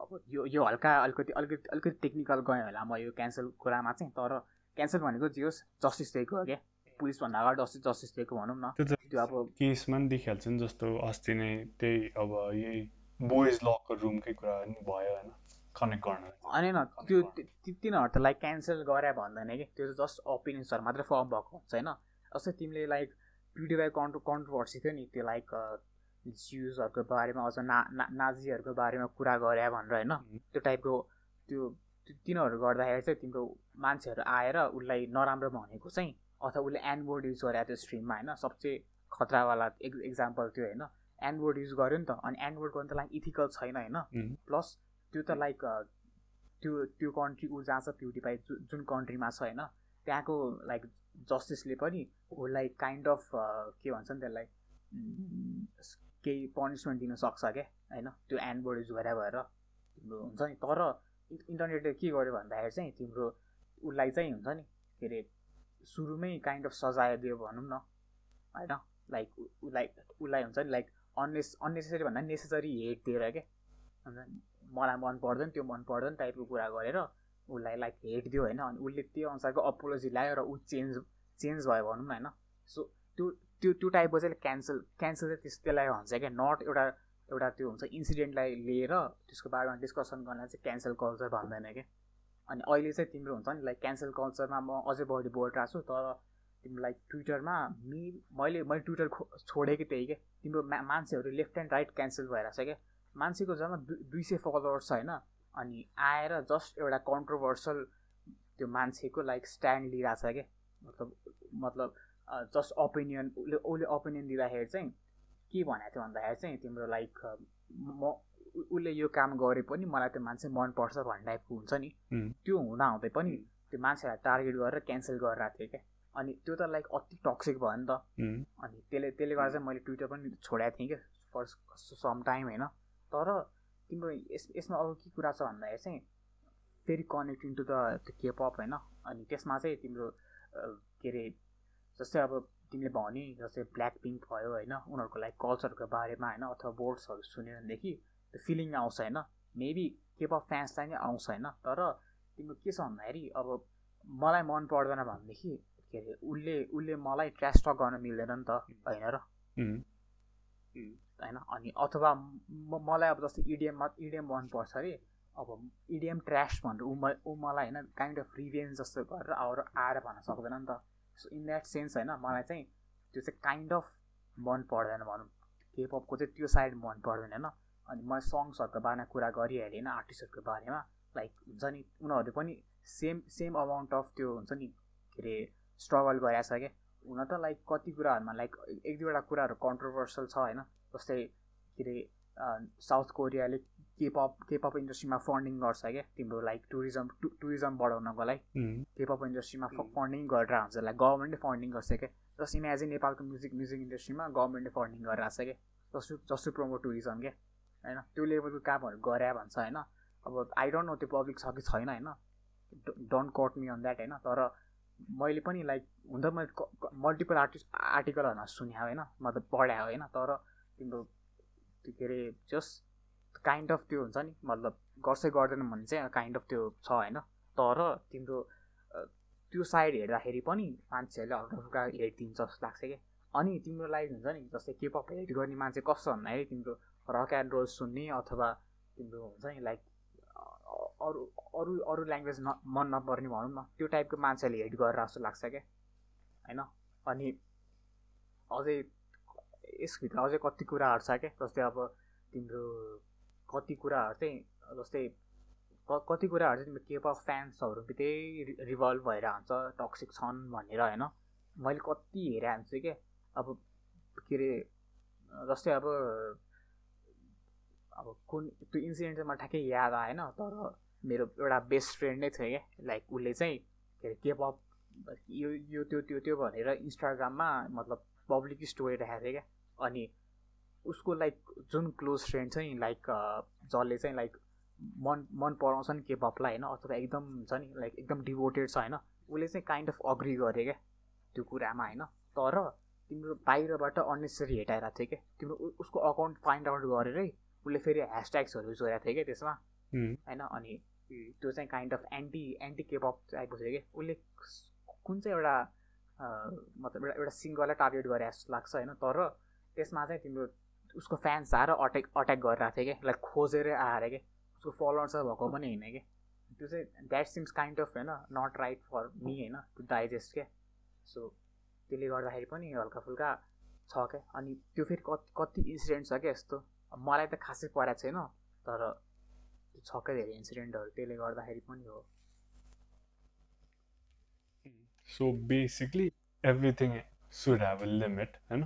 अब यो यो हल्का अलिकति अलिकति अलिकति टेक्निकल गएँ होला म यो क्यान्सल कुरामा चाहिँ तर क्यान्सल भनेको जे होस् जस्टिस दिएको हो क्या। पुलिसभन्दा अगाडि जस्टिस जस्टिस दिएको भनौँ न। त्यो अब केसमा पनि देखिहाल्छ नि जस्तो अस्ति नै त्यही अब यही बोइज लकर रुमकै कुरा पनि भयो होइन? कनेक्ट गर्न अनि न त्यो तिनीहरू त लाइक क्यान्सल गरे भन्दैन कि। त्यो जस्ट ओपिनियन्सहरू मात्रै फर्म भएको हुन्छ होइन? जस्तै तिमीले लाइक पिडिवाई कन्ट्रो कन्ट्रोभर्सी थियो नि त्यो लाइक ज्युजहरूको बारेमा अझ ना नाजीहरूको बारेमा कुरा गरे भनेर होइन? त्यो टाइपको त्यो तिनीहरू गर्दाखेरि चाहिँ तिम्रो मान्छेहरू आएर उसलाई नराम्रो भनेको चाहिँ अथवा उसले एनबोर्ड युज गरे त्यो स्ट्रिममा होइन? सबसे खतरावाला एक एक्जाम्पल थियो होइन? एनबोर्ड युज गर्यो नि त अनि एनबोर्ड गर्नु त लाइक इथिकल छैन होइन? प्लस त्यो त लाइक त्यो त्यो कन्ट्री ऊ जहाँ छ प्युटिफाई जुन कन्ट्रीमा छ होइन? त्यहाँको लाइक जस्टिसले पनि उसलाई काइन्ड अफ के भन्छ नि त्यसलाई केही पनिसमेन्ट दिन सक्छ क्या होइन? त्यो एन्डबोर्ड युज गरे भएर तिम्रो हुन्छ नि? तर इन्टरनेटले के गर्यो भन्दाखेरि चाहिँ तिम्रो उसलाई चाहिँ हुन्छ नि? के अरे सुरुमै काइन्ड अफ सजाय दियो भनौँ न। होइन? लाइक उसलाई उसलाई हुन्छ नि? लाइक अन्नेस अन्नेसेसरी भन्दा नेसेसरी हेट दिएर हुन्छ मलाई मन पर्दैन त्यो मन पर्दैन टाइपको कुरा गरेर उसलाई लाइक हेट दियो होइन? अनि उसले त्यो अनुसारको अपोलोजी ल्यायो र ऊ चेन्ज चेन्ज भयो भनौँ न होइन? सो त्यो त्यो त्यो टाइपको चाहिँ क्यान्सल क्यान्सल चाहिँ त्यस त्यसलाई भन्छ क्या नट एउटा एउटा त्यो हुन्छ इन्सिडेन्टलाई लिएर त्यसको बारेमा डिस्कसन गर्न चाहिँ क्यान्सल कल्चर भन्दैन क्या। अनि अहिले चाहिँ तिम्रो हुन्छ नि लाइक क्यान्सल कल्चरमा म अझै बढी बोलिरहेको छु तर तिम्रो लाइक ट्विटरमा मि मैले मैले ट्विटर खो छोडेको त्यही क्या। तिम्रो मा मान्छेहरू लेफ्ट एन्ड राइट क्यान्सल भइरहेछ क्या। मान्छेको जम्मा दुई सय फलोवर्स छ होइन अनि आएर जस्ट एउटा कन्ट्रोभर्सल त्यो मान्छेको लाइक स्ट्यान्ड लिइरहेछ क्या। मतलब मतलब जस्ट ओपिनियन उसले उसले ओपिनियन दिँदाखेरि चाहिँ के भनेको थियो भन्दाखेरि चाहिँ तिम्रो लाइक म उसले यो काम गरे पनि मलाई त्यो मान्छे मनपर्छ भन्ने टाइपको हुन्छ नि। त्यो हुँदा हुँदै पनि त्यो मान्छेलाई टार्गेट गरेर क्यान्सल गरिरहेको थियो क्या। अनि त्यो त लाइक अति टक्सिक भयो नि त। अनि त्यसले त्यसले गर्दा चाहिँ मैले ट्विटर पनि छोडेको थिएँ क्या फर सम टाइम होइन। तर तिम्रो यस यसमा अरू के कुरा छ भन्दाखेरि चाहिँ फेरि कनेक्टिङ टु द केपअप होइन। अनि त्यसमा चाहिँ तिम्रो के अरे जस्तै अब तिमीले भने जस्तै ब्ल्याक पिङ्क भयो होइन उनीहरूको लाइक कल्चरको बारेमा होइन अथवा बोर्ड्सहरू सुन्यो भनेदेखि त्यो फिलिङ आउँछ होइन। मेबी के पप फ्यान्सलाई नै आउँछ होइन तर तिम्रो के छ भन्दाखेरि अब मलाई मन पर्दैन भनेदेखि के अरे उसले उसले मलाई ट्र्यास टक गर्न मिल्दैन नि त होइन र? होइन? अनि अथवा मलाई अब जस्तै इडिएममा इडिएम मनपर्छ अरे अब इडिएम ट्र्यास भनेर ऊ ऊ मलाई होइन काइन्ड अफ रिभेन्स जस्तो गरेर आएर आएर भन्न सक्दैन नि त। सो इन द्याट सेन्स होइन मलाई चाहिँ त्यो चाहिँ काइन्ड अफ मन पर्दैन भनौँ। केपपको चाहिँ त्यो साइड मन पर्दैन होइन। अनि मैले सङ्ग्सहरूको बारेमा कुरा गरिहालेँ होइन आर्टिस्टहरूको बारेमा। लाइक हुन्छ नि उनीहरू पनि सेम सेम अमाउन्ट अफ त्यो हुन्छ नि के अरे स्ट्रगल गरिरहेछ क्या। हुन त लाइक कति कुराहरूमा लाइक एक दुईवटा कुराहरू कन्ट्रोभर्सल छ होइन। जस्तै के अरे साउथ कोरियाले केपप केपप इन्डस्ट्रीमा फन्डिङ गर्छ क्या। तिम्रो लाइक टुरिज्म टुरिज्म बढाउनको लागि। केपप इन्डस्ट्रीमा फन्डिङ गरेर हुन्छ लाइक गभर्मेन्टले फन्डिङ गर्छ क्या। जस्ट इमेजिन नेपालको म्युजिक म्युजिक इन्डस्ट्रीमा गभर्मेन्टले फन्डिङ गरिरहेको छ क्या। जस्तो जस्तो प्रमोट टुरिज्म क्या। होइन? त्यो लेभलको कामहरू गरे भन्छ होइन? अब आई डोन्ट नो त्यो पब्लिक छ कि छैन होइन? Don't quote me on that होइन? तर मैले पनि लाइक हुन त मैले मल्टिपल आर्टिस्ट आर्टिकलहरूमा सुने होइन? मतलब पढाएँ होइन? तर तिम्रो त्यो के अरे जस्ट काइन्ड अफ त्यो हुन्छ नि मतलब गर्छै गर्दैन भने चाहिँ काइन्ड अफ त्यो छ होइन। तर तिम्रो त्यो साइड हेर्दाखेरि पनि मान्छेहरूले हल्का फुल्का हेट दिन्छ जस्तो लाग्छ क्या अनि तिम्रो लाइक हुन्छ नि जस्तै के पप हेट गर्ने मान्छे कस्तो भन्दाखेरि तिम्रो रक एन्ड रोल सुन्ने अथवा तिम्रो हुन्छ नि लाइक अरू अरू अरू ल्याङ्ग्वेज न मन नपर्ने भनौँ न त्यो टाइपको मान्छेले हेट गरेर जस्तो लाग्छ क्या होइन? अनि अझै यसभित्र अझै कति कुराहरू छ क्या? जस्तै अब तिम्रो कति कुराहरू चाहिँ जस्तै कति कुराहरू चाहिँ केपप फ्यान्सहरू त्यही रिभल्भ भएर हुन्छ टक्सिक छन् भनेर होइन? मैले कति हेरेँ हुन्छु क्या? अब के अरे जस्तै अब अब कुन त्यो इन्सिडेन्ट चाहिँ मलाई ठ्याक्कै याद आएन तर मेरो एउटा बेस्ट फ्रेन्ड नै थियो क्या? लाइक उसले चाहिँ के अरे केपप यो यो त्यो त्यो त्यो भनेर इन्स्टाग्राममा मतलब पब्लिक स्टोरी राखेको थियो क्या? अनि उसको लाइक जुन क्लोज फ्रेन्ड चाहिँ लाइक जसले चाहिँ लाइक मन मन पराउँछ नि के पपलाई होइन? अथवा एकदम हुन्छ नि लाइक एकदम डिभोटेड छ होइन? उसले चाहिँ काइन्ड अफ अग्री गरे क्या त्यो कुरामा होइन? तर तिम्रो बाहिरबाट अन्नेसरी हेटाइरहेको थियो क्या। तिम्रो उसको अकाउन्ट फाइन्ड आउट गरेरै उसले फेरि ह्यासट्याग्सहरू जोडेको थियो क्या त्यसमा। होइन? अनि त्यो चाहिँ kind of anti anti K pop टाइपको थियो कि उसले कुन चाहिँ एउटा मतलब एउटा एउटा सिङ्गललाई टार्गेट गरे जस्तो लाग्छ होइन? तर त्यसमा चाहिँ तिम्रो उसको फ्यान्स आएर अट्याक अट्याक गरिरहेको थियो कि लाइक खोजेरै आएर क्या। उसको फलोवर्स भएको पनि होइन कि त्यो चाहिँ द्याट सिम्स काइन्ड अफ होइन नट राइट फर मी होइन टु डाइजेस्ट क्या। सो त्यसले गर्दाखेरि पनि हल्का फुल्का छ क्या। अनि त्यो फेरि कति कति इन्सिडेन्ट छ क्या यस्तो। मलाई त खासै परेको छैन तर छक्कै धेरै इन्सिडेन्टहरू त्यसले गर्दाखेरि पनि हो। So basically everything should have a limit होइन?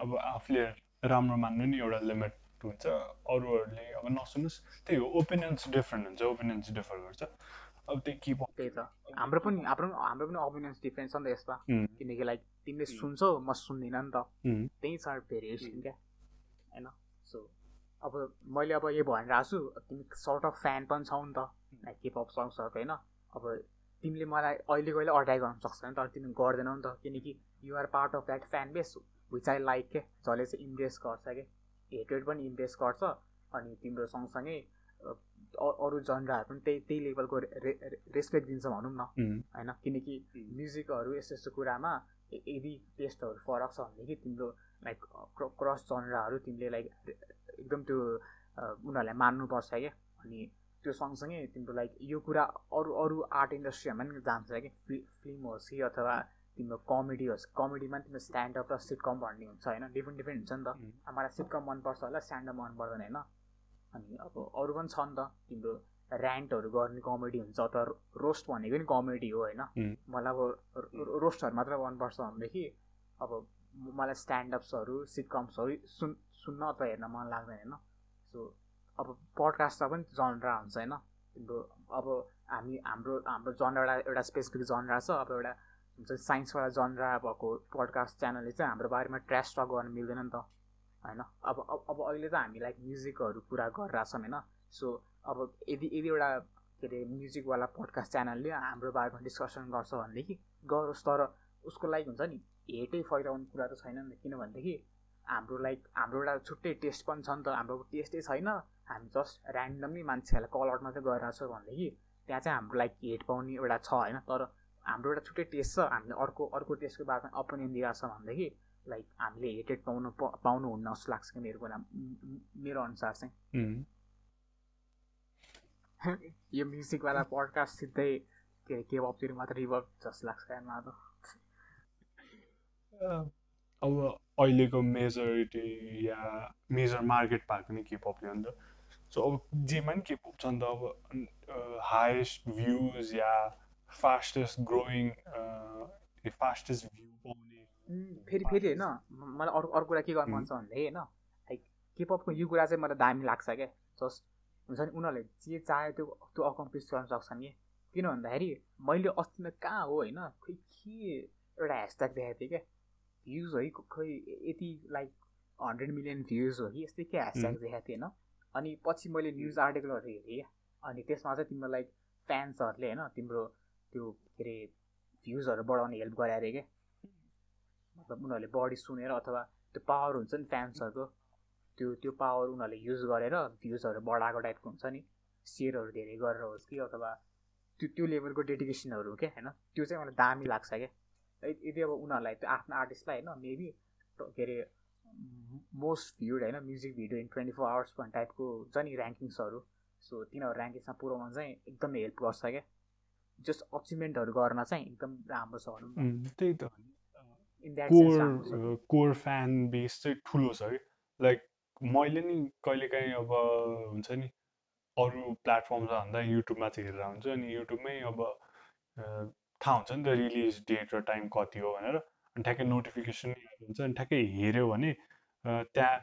अब आफूले राम्रो मान्नु नि एउटा लिमिट हुन्छ। अरूहरूले अब नसुन्नुहोस् त्यही हो ओपिनियन्स डिफ्रेन्ट हुन्छ ओपिनियन्स डिफर गर्छ। अब त्यही के त्यही त। हाम्रो पनि हाम्रो हाम्रो पनि ओपिनियन्स डिफ्रेन्ट छ नि त यसमा। किनकि लाइक तिमीले सुन्छौ म सुन्दिनँ नि त। त्यही छ भेरिएसन क्या होइन? सो अब मैले अब यो भनिरहेको छु तिमी सर्ट अफ फ्यान पनि छौ नि त। लाइक हिपहप सङ्ग्सहरूको होइन? अब तिमीले मलाई अहिले कहिले अट्याक गर्न सक्छौ तर तिमी गर्दैनौ नि त। किनकि you're part of that fan base which I like के जसले चाहिँ इम्प्रेस गर्छ कि हेटेड पनि इम्प्रेस गर्छ अनि तिम्रो सँगसँगै अरू जनराहरू पनि त्यही त्यही लेभलको रे रेस्पेक्ट दिन्छ भनौँ न। होइन? किनकि म्युजिकहरू यस्तो यस्तो कुरामा यदि टेस्टहरू फरक छ भनेदेखि तिम्रो लाइक क्रस जनराहरू तिमीले लाइक एकदम त्यो उनीहरूलाई मान्नुपर्छ क्या अनि त्यो सँगसँगै तिम्रो लाइक यो कुरा अरू अरू आर्ट इन्डस्ट्रीहरूमा पनि जान्छ कि? फिल्म होस् कि अथवा तिम्रो कमेडी होस्। कमेडीमा तिम्रो स्ट्यान्डअप र सिटकम भन्ने हुन्छ होइन? डिफ्रेन्ट डिफ्रेन्ट हुन्छ नि त। मलाई सिटकम मनपर्छ होला स्ट्यान्डअप मन पर्दैन होइन? अनि अब अरू पनि छ नि त। तिम्रो ऱ्यान्टहरू गर्ने कमेडी हुन्छ अथवा रोस्ट भनेको नि कमेडी हो होइन? मलाई अब रोस्टहरू मात्र मनपर्छ भनेदेखि अब मलाई स्ट्यान्डअप्सहरू सिटकम्सहरू सुन् सुन्न अथवा हेर्न मन लाग्दैन होइन? सो अब पडकास्टमा पनि जनरा हुन्छ होइन? तिम्रो अब हामी हाम्रो हाम्रो जनरा एउटा स्पेसिफिक जनरा छ अब एउटा हुन्छ साइन्सवाला जनरा भएको पडकास्ट च्यानलले चाहिँ हाम्रो बारेमा ट्र्यास टक गर्नु मिल्दैन नि त होइन? अब अब अहिले त हामी लाइक म्युजिकहरू कुरा गरिरहेछौँ होइन? सो अब यदि यदि एउटा के अरे म्युजिकवाला पडकास्ट च्यानलले हाम्रो बारेमा डिस्कसन गर्छ भनेदेखि गरोस् तर उसको लाइक हुन्छ नि हेटै फैलाउने कुरा त छैन नि किनभनेदेखि हाम्रो लाइक हाम्रो एउटा छुट्टै टेस्ट पनि छ नि त हाम्रो टेस्टै छैन। हामी जस्ट ऱ्यान्डमली मान्छेहरूलाई कल आउट मात्रै गरिरहेको छ भनेदेखि त्यहाँ चाहिँ हाम्रो लाइक हेट पाउने एउटा छ होइन? तर हाम्रो एउटा छुट्टै टेस्ट छ हामीले अर्को अर्को टेस्टको बारेमा ओपिनियन दिइरहेको छ भनेदेखि लाइक हामीले हेटेड पाउनु पाउनुहुन्न जस्तो लाग्छ कि मेरो कुरा मेरो अनुसार चाहिँ। *laughs* यो म्युजिकवाला पडकास्ट सिधै के अरे केपतिर मात्र रिभर्भ जस्तो लाग्छ यहाँ त। अब अहिलेको मेजोरिटी या मेजर मार्केट भएको नि केपपले हो नि त। सो अब जेमा नि केपप छ नि त अब हाइएस्ट भ्युज या फास्टेस्ट ग्रोइङ फास्टेस्ट भ्यू पाउने फेरि फेरि होइन? मलाई अरू अर्को कुरा के गर्नु मन छ भन्दाखेरि होइन? लाइक केपपको यो कुरा चाहिँ मलाई दामी लाग्छ क्या। जस्ट हुन्छ नि उनीहरूले जे चाह्यो त्यो त्यो अकम्प्लिस गर्न सक्छन् कि। किन भन्दाखेरि मैले अस्ति नै कहाँ हो होइन? खोइ के एउटा ह्यासट्याग देखाएको थिएँ क्या। भ्युज है खोइ यति लाइक हन्ड्रेड मिलियन भ्युज हो कि यस्तै के ह्यासट्याग देखाएको थिएँ होइन? अनि पछि मैले न्युज आर्टिकलहरू हेरेँ अनि त्यसमा चाहिँ तिम्रो लाइक फ्यान्सहरूले होइन तिम्रो त्यो के अरे भ्युजहरू बढाउने हेल्प गरे अरे क्या मतलब उनीहरूले बढी सुनेर अथवा त्यो पावर हुन्छ नि फ्यान्सहरूको त्यो त्यो पावर उनीहरूले युज गरेर भ्युजहरू बढाएको टाइपको हुन्छ नि। सेयरहरू धेरै गरेर होस् कि अथवा त्यो त्यो लेभलको डेडिकेसनहरू क्या होइन? त्यो चाहिँ मलाई दामी लाग्छ क्या यदि अब उनीहरूलाई त्यो आफ्नो आर्टिस्टलाई होइन मेबी के अरे मोस्ट भ्युड होइन music video in twenty four hours भन्ने टाइपको हुन्छ नि ऱ्याङ्किङ्सहरू। सो तिनीहरू ऱ्याङ्किङ्समा पुऱ्याउन चाहिँ एकदमै हेल्प गर्छ क्या जस्ट अचिभमेन्टहरू गर्न चाहिँ एकदम राम्रो छ भनौँ त्यही त। कोर कोर फ्यान बेस चाहिँ ठुलो छ कि लाइक मैले नि कहिलेकाहीँ अब हुन्छ नि अरू प्लेटफर्म भन्दा युट्युबमा चाहिँ हेरेर हुन्छ अनि युट्युबमै अब थाहा हुन्छ नि त रिलिज डेट र टाइम कति हो भनेर। अनि ठ्याक्कै नोटिफिकेसन हुन्छ अनि ठ्याक्कै हेऱ्यो भने त्यहाँ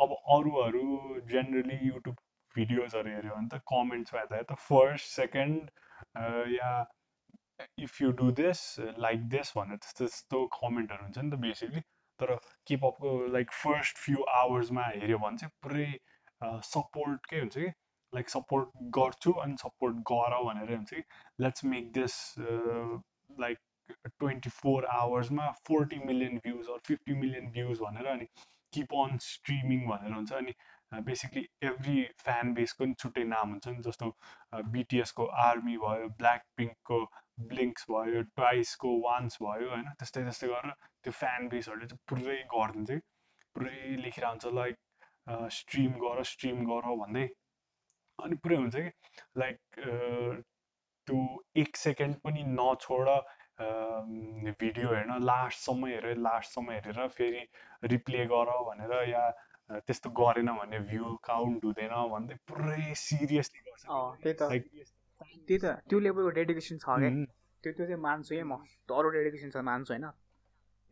अब अरूहरू जेनरली युट्युब भिडियोजहरू हेऱ्यो भने त कमेन्ट्समा हेर्दा त first second yeah if you do this like this भनेर त्यस्तो त्यस्तो कमेन्टहरू हुन्छ नि त बेसिकली तर केपपको लाइक फर्स्ट फ्यु आवर्समा हेऱ्यो भने चाहिँ पुरै सपोर्टकै हुन्छ कि? लाइक सपोर्ट गर्छु अनि सपोर्ट गर भनेर हुन्छ कि? Let's make this like twenty four आवर्समा forty million views or fifty million views भनेर अनि किप अन स्ट्रिमिङ भनेर हुन्छ अनि बेसिकली एभ्री फ्यान बेसको नि छुट्टै नाम हुन्छ नि जस्तो बिटिएसको आर्मी भयो ब्ल्याक पिङ्कको ब्लिङ्क्स भयो ट्वाइसको वान्स भयो होइन त्यस्तै त्यस्तै गरेर त्यो फ्यान बेसहरूले चाहिँ पुरै गरिदिन्छ कि पुरै लेखिरहेको हुन्छ लाइक स्ट्रिम गर स्ट्रिम गर भन्दै। अनि पुरै हुन्छ कि लाइक त्यो एक सेकेन्ड पनि नछोड भिडियो हेर्न लास्टसम्म हेरेर लास्टसम्म हेरेर फेरि रिप्ले गर भनेर या त्यस्तो गरेन भने भ्यू काउन्ट हुँदैन भन्दै पुरै सिरियसली गर्छ। त्यही त। त्यही त। त्यो लेभलको डेडिकेसन छ क्या त्यो त्यो चाहिँ मान्छु है म। अरू डेडिकेसन छ मान्छु होइन।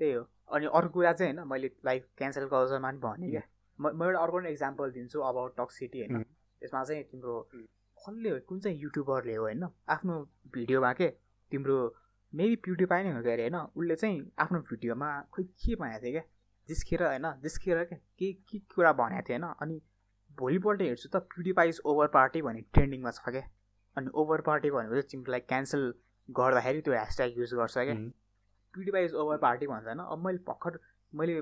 त्यही हो। अनि अर्को कुरा चाहिँ होइन मैले लाइक क्यान्सल कल्चरमा पनि भने क्या म म एउटा अर्को इक्जाम्पल दिन्छु अबाउट टक्सिटी होइन। यसमा चाहिँ तिम्रो कसले हो? कुन चाहिँ युट्युबरले हो होइन? आफ्नो भिडियोमा के? तिम्रो मेबी प्युटिफाई नै हो क्या अरे होइन। उसले चाहिँ आफ्नो भिडियोमा खोइ के भनेको थियो क्या जिस्केर होइन जिस्केर क्या के के कुरा भनेको थियो होइन अनि भोलिपल्ट हेर्छु त प्युटिफाइज ओभर पार्टी भन्ने ट्रेन्डिङमा छ क्या अनि ओभर पार्टी भनेपछि तिमीलाई क्यान्सल गर्दाखेरि त्यो ह्यासट्याग युज गर्छ क्या प्युटिफाइज ओभर पार्टी भन्छ होइन अब मैले भर्खर मैले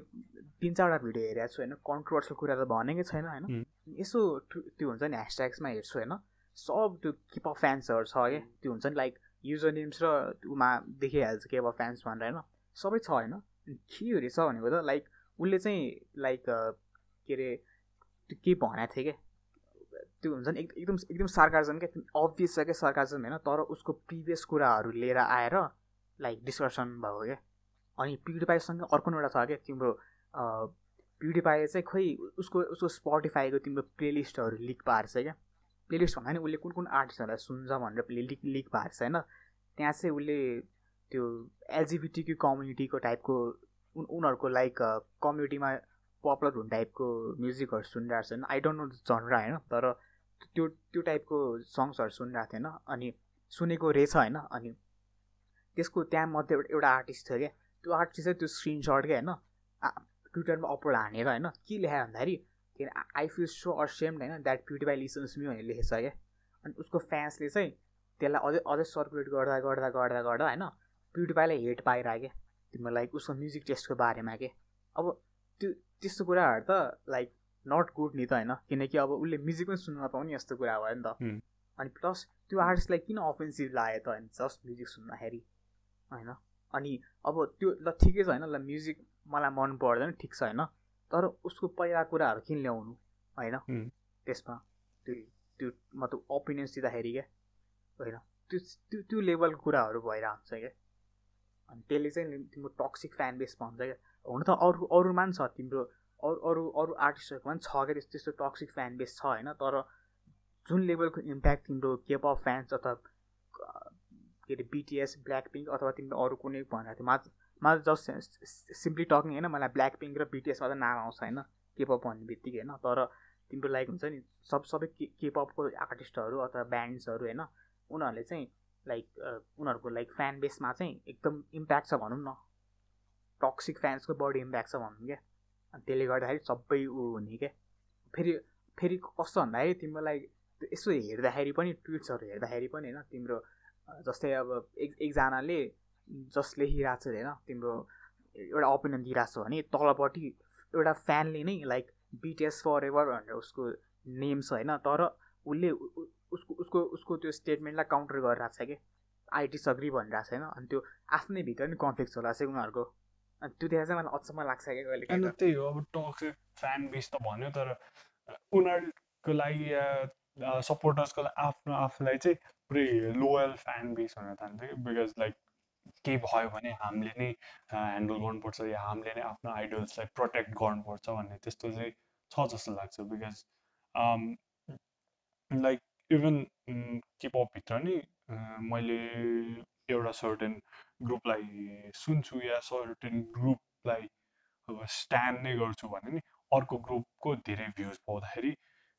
तिन चारवटा भिडियो हेरेको छु होइन कन्ट्रोभर्सल कुरा त भनेकै छैन होइन। यसो त्यो हुन्छ नि ह्यासट्याग्समा हेर्छु होइन सब त्यो किप अफ फ्यान्सहरू छ क्या त्यो हुन्छ नि लाइक युजर नेम्स र उमा देखिहाल्छ केप अफ फ्यान्स भनेर होइन सबै छ होइन। के रहेछ भनेको त लाइक उसले चाहिँ लाइक के अरे त्यो केही भनेको थियो क्या। त्यो हुन्छ नि एकदम एकदम सार्काजम क्या। अभियस छ क्या सार्काजम होइन? तर उसको प्रिभियस कुराहरू लिएर आएर लाइक डिस्कसन भएको क्या। अनि प्युडिपाईसँग अर्को एउटा छ क्या तिम्रो प्युडिपाई चाहिँ खोइ उसको उसको स्पोटिफाईको तिम्रो प्लेलिस्टहरू लिक पार्छ क्या। प्लेलिस्ट भन्दा नि उसले कुन कुन आर्टिस्टहरूलाई सुन्छ भनेर लिक लिक पार्छ होइन? त्यहाँ चाहिँ उसले त्यो एलजिबिटीको कम्युनिटीको टाइपको उनीहरूको लाइक कम्युनिटीमा पपुलर हुने टाइपको म्युजिकहरू सुनिरहेको छ होइन आई डोन्ट नो जनरा होइन? तर त्यो त्यो टाइपको सङ्ग्सहरू सुनिरहेको थिएन। अनि सुनेको रहेछ होइन? अनि त्यसको त्यहाँ मध्ये एउटा आर्टिस्ट थियो क्या। त्यो आर्टिस्ट चाहिँ त्यो स्क्रिनसट क्या होइन? ट्विटरमा अपलोड हानेर होइन? के लेखायो भन्दाखेरि के आई फिल सो असेम्ड होइन? द्याट ब्युटिफाई लिसन्स मी भनेर लेखेको छ क्या। अनि उसको फ्यान्सले चाहिँ त्यसलाई अझै अझै सर्कुलेट गर्दा गर्दा गर्दा गर्दा होइन? ब्युटिफाईलाई हेट पाइरहेको क्या। तिम्रो लाइक उसको म्युजिक टेस्टको बारेमा के। अब त्यो त्यस्तो कुराहरू त लाइक नट गुड नि त होइन। किनकि अब उसले म्युजिक पनि सुन्न नपाउने यस्तो कुरा भयो नि त। अनि प्लस त्यो आर्टिस्टलाई किन अफेन्सिभ लाग्यो त होइन जस्ट म्युजिक सुन्दाखेरि होइन? अनि अब त्यो ल ठिकै छ होइन ल म्युजिक मलाई मन पर्दैन ठिक छ होइन। तर उसको पहिला कुराहरू किन ल्याउनु होइन? त्यसमा त्यो त्यो मतलब ओपिनियन्स दिँदाखेरि क्या होइन? त्यो त्यो त्यो लेभलको कुराहरू भइरहेको हुन्छ क्या अनि त्यसले चाहिँ तिम्रो टक्सिक फ्यान बेस भन्छ क्या। हुन त अरू अरूमा पनि छ तिम्रो अरू अरू अरू आर्टिस्टहरूकोमा पनि छ क्या त्यस्तो त्यस्तो टक्सिक फ्यान बेस छ होइन तर जुन लेभलको इम्प्याक्ट तिम्रो केप अफ फ्यान्स अथवा के अरे बिटिएस ब्ल्याक पिङ्क अथवा तिम्रो अरू कुनै भनेको थियो मा मा जस्ट सिम्पली टकिङ होइन मलाई ब्ल्याक पिङ्क र बिटिएस मात्रै नाम आउँछ होइन केपअप भन्ने बित्तिकै होइन तर तिम्रो लाइक हुन्छ नि सब सबै केपअपको आर्टिस्टहरू अथवा ब्यान्ड्सहरू होइन उनीहरूले चाहिँ लाइक उनीहरूको लाइक फ्यान बेसमा चाहिँ एकदम इम्प्याक्ट छ भनौँ न। टक्सिक फ्यान्सको बढी इम्प्याक्ट छ भनौँ क्या। अनि त्यसले गर्दाखेरि सबै ऊ हुने क्या। फेरि फेरि कस्तो भन्दाखेरि तिमीलाई यसो हेर्दाखेरि पनि ट्विट्सहरू हेर्दाखेरि पनि होइन तिम्रो जस्तै अब एक एकजनाले जस लेखिरहेको छ होइन तिम्रो एउटा ओपिनियन दिइरहेको छ भने तलपट्टि एउटा फ्यानले नै लाइक बिटिएस फर एभर भनेर उसको नेम छ होइन तर उसले उसको उसको उसको त्यो स्टेटमेन्टलाई काउन्टर गरिरहेको छ कि? आई डिसअग्री भनिरहेको छैन। अनि त्यो आफ्नै भित्र नि कन्फ्लिक्ट होला चाहिँ उनीहरूको। अनि त्यो देखाएर चाहिँ मलाई अचम्म लाग्छ क्या कहिले अनि त्यही हो अब टक्सिक फ्यान बेस त भन्यो तर उनीहरूको लागि सपोर्टर्सको लागि आफ्नो आफूलाई चाहिँ पुरै लोयल फ्यान बेस हुन थाल्छ कि। बिकज लाइक केही भयो भने हामीले नै ह्यान्डल गर्नुपर्छ या हामीले नै आफ्नो आइडल्सलाई प्रोटेक्ट गर्नुपर्छ भन्ने त्यस्तो चाहिँ छ जस्तो लाग्छ। बिकज लाइक इभन केपपभित्र नि मैले एउटा सर्टेन ग्रुपलाई सुन्छु या सर्टेन ग्रुपलाई अब स्ट्यान्ड नै गर्छु भने नि अर्को ग्रुपको धेरै भ्युज पाउँदाखेरि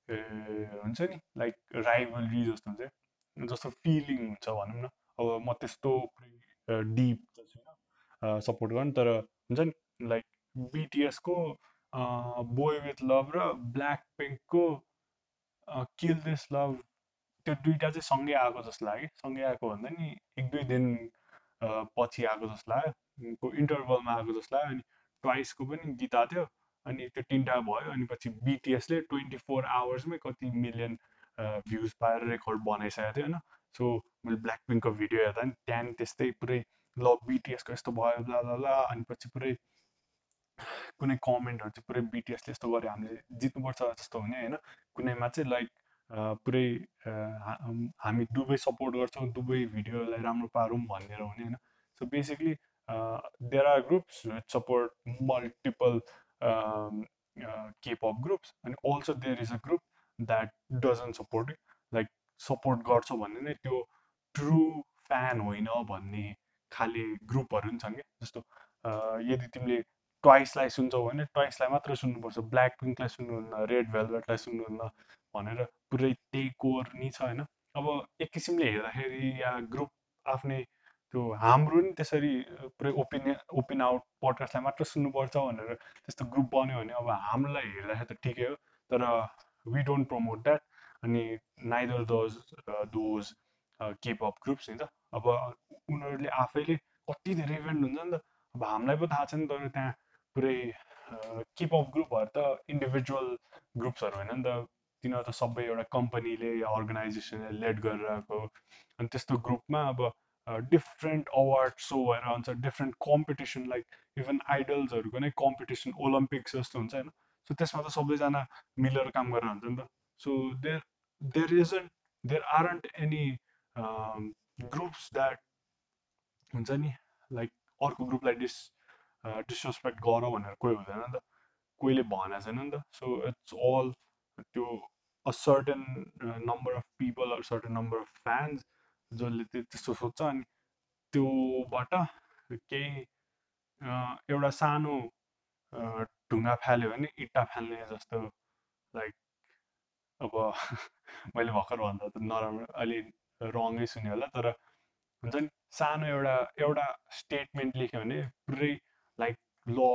हुन्छ नि लाइक राइभलरी जस्तो हुन्छ जस्तो फिलिङ हुन्छ भनौँ न। अब म त्यस्तो डिप त छुइनँ सपोर्ट गर्नु तर हुन्छ नि लाइक बिटिएसको बोय विथ लभ र ब्ल्याक पिङ्कको किल दिस लभ त्यो दुइटा चाहिँ सँगै आएको जस्तो लाग्यो। सँगै आएको भन्दा नि एक दुई दिन पछि आएको जस्तो लाग्यो। इन्टरभलमा आएको जस्तो लाग्यो। अनि ट्वाइसको पनि गीत आएको थियो। अनि त्यो तिनवटा भयो। अनि पछि बिटिएसले ट्वेन्टी फोर आवर्समै कति मिलियन भ्युज पाएर रेकर्ड बनाइसकेको थियो होइन? सो मैले ब्ल्याक पिङ्कको भिडियो हेर्दा नि त्यहाँदेखि त्यस्तै पुरै ल बिटिएसको यस्तो भयो ल ल अनि पछि पुरै कुनै कमेन्टहरू चाहिँ पुरै बिटिएसले यस्तो गऱ्यो हामीले जित्नुपर्छ जस्तो हुने होइन? कुनैमा चाहिँ लाइक पुरै हामी दुवै सपोर्ट गर्छौँ दुवै भिडियोलाई राम्रो पारौँ भनेर हुने होइन? So basically there are groups support multiple K pop groups अनि also there is a group that doesn't support like support गर्छ भने नै त्यो ट्रु फ्यान होइन भन्ने खाले ग्रुपहरू पनि छन् क्या। जस्तो यदि तिमीले ट्वाइसलाई सुन्छौ भने ट्वाइसलाई मात्र सुन्नुपर्छ। ब्ल्याक पिङ्कलाई सुन्नुहुन्न रेड भेलभेटलाई सुन्नुहुन्न भनेर पुरै त्यही कोर नि छ होइन? अब एक किसिमले हेर्दाखेरि या ग्रुप आफ्नै त्यो हाम्रो नि त्यसरी पुरै ओपिनियन ओपिन आउट पडकास्टलाई मात्र सुन्नुपर्छ भनेर त्यस्तो ग्रुप बन्यो भने अब हामीलाई हेर्दाखेरि त ठिकै हो तर वी डोन्ट प्रमोट द्याट अनि neither those those K pop groups नि त। अब उनीहरूले आफैले कति धेरै इभेन्ट हुन्छ नि त अब हामीलाई पो थाहा छ नि तर त्यहाँ पुरै केपअप ग्रुपहरू त इन्डिभिजुअल ग्रुप्सहरू होइन नि त। तिनीहरू त सबै एउटा कम्पनीले या अर्गनाइजेसनले लेड गरेर आएको अनि त्यस्तो ग्रुपमा अब डिफ्रेन्ट अवार्ड सो भएर आउँछ डिफ्रेन्ट कम्पिटिसन लाइक इभन आइडल्सहरूको नै कम्पिटिसन ओलम्पिक्स जस्तो हुन्छ होइन। सो त्यसमा त सबैजना मिलेर काम गरेर हुन्छ नि त। So there there isn't there aren't any groups that हुन्छ नि लाइक अर्को ग्रुपलाई डिस डिसरेस्पेक्ट गर भनेर कोही हुँदैन नि त कोहीले भनेको छैन नि त सो इट्स अल त्यो certain uh, number of people or certain number of fans जसले त्यस्तो सोध्छ अनि त्योबाट केही एउटा सानो ढुङ्गा फाल्यो भने इँटा फाल्ने जस्तो लाइक अब *laughs* मैले भर्खर भन्दा त नराम्रो अलि रङै सुन्यो होला तर हुन्छ नि सानो एउटा एउटा स्टेटमेन्ट लेख्यो भने पुरै लाइक ल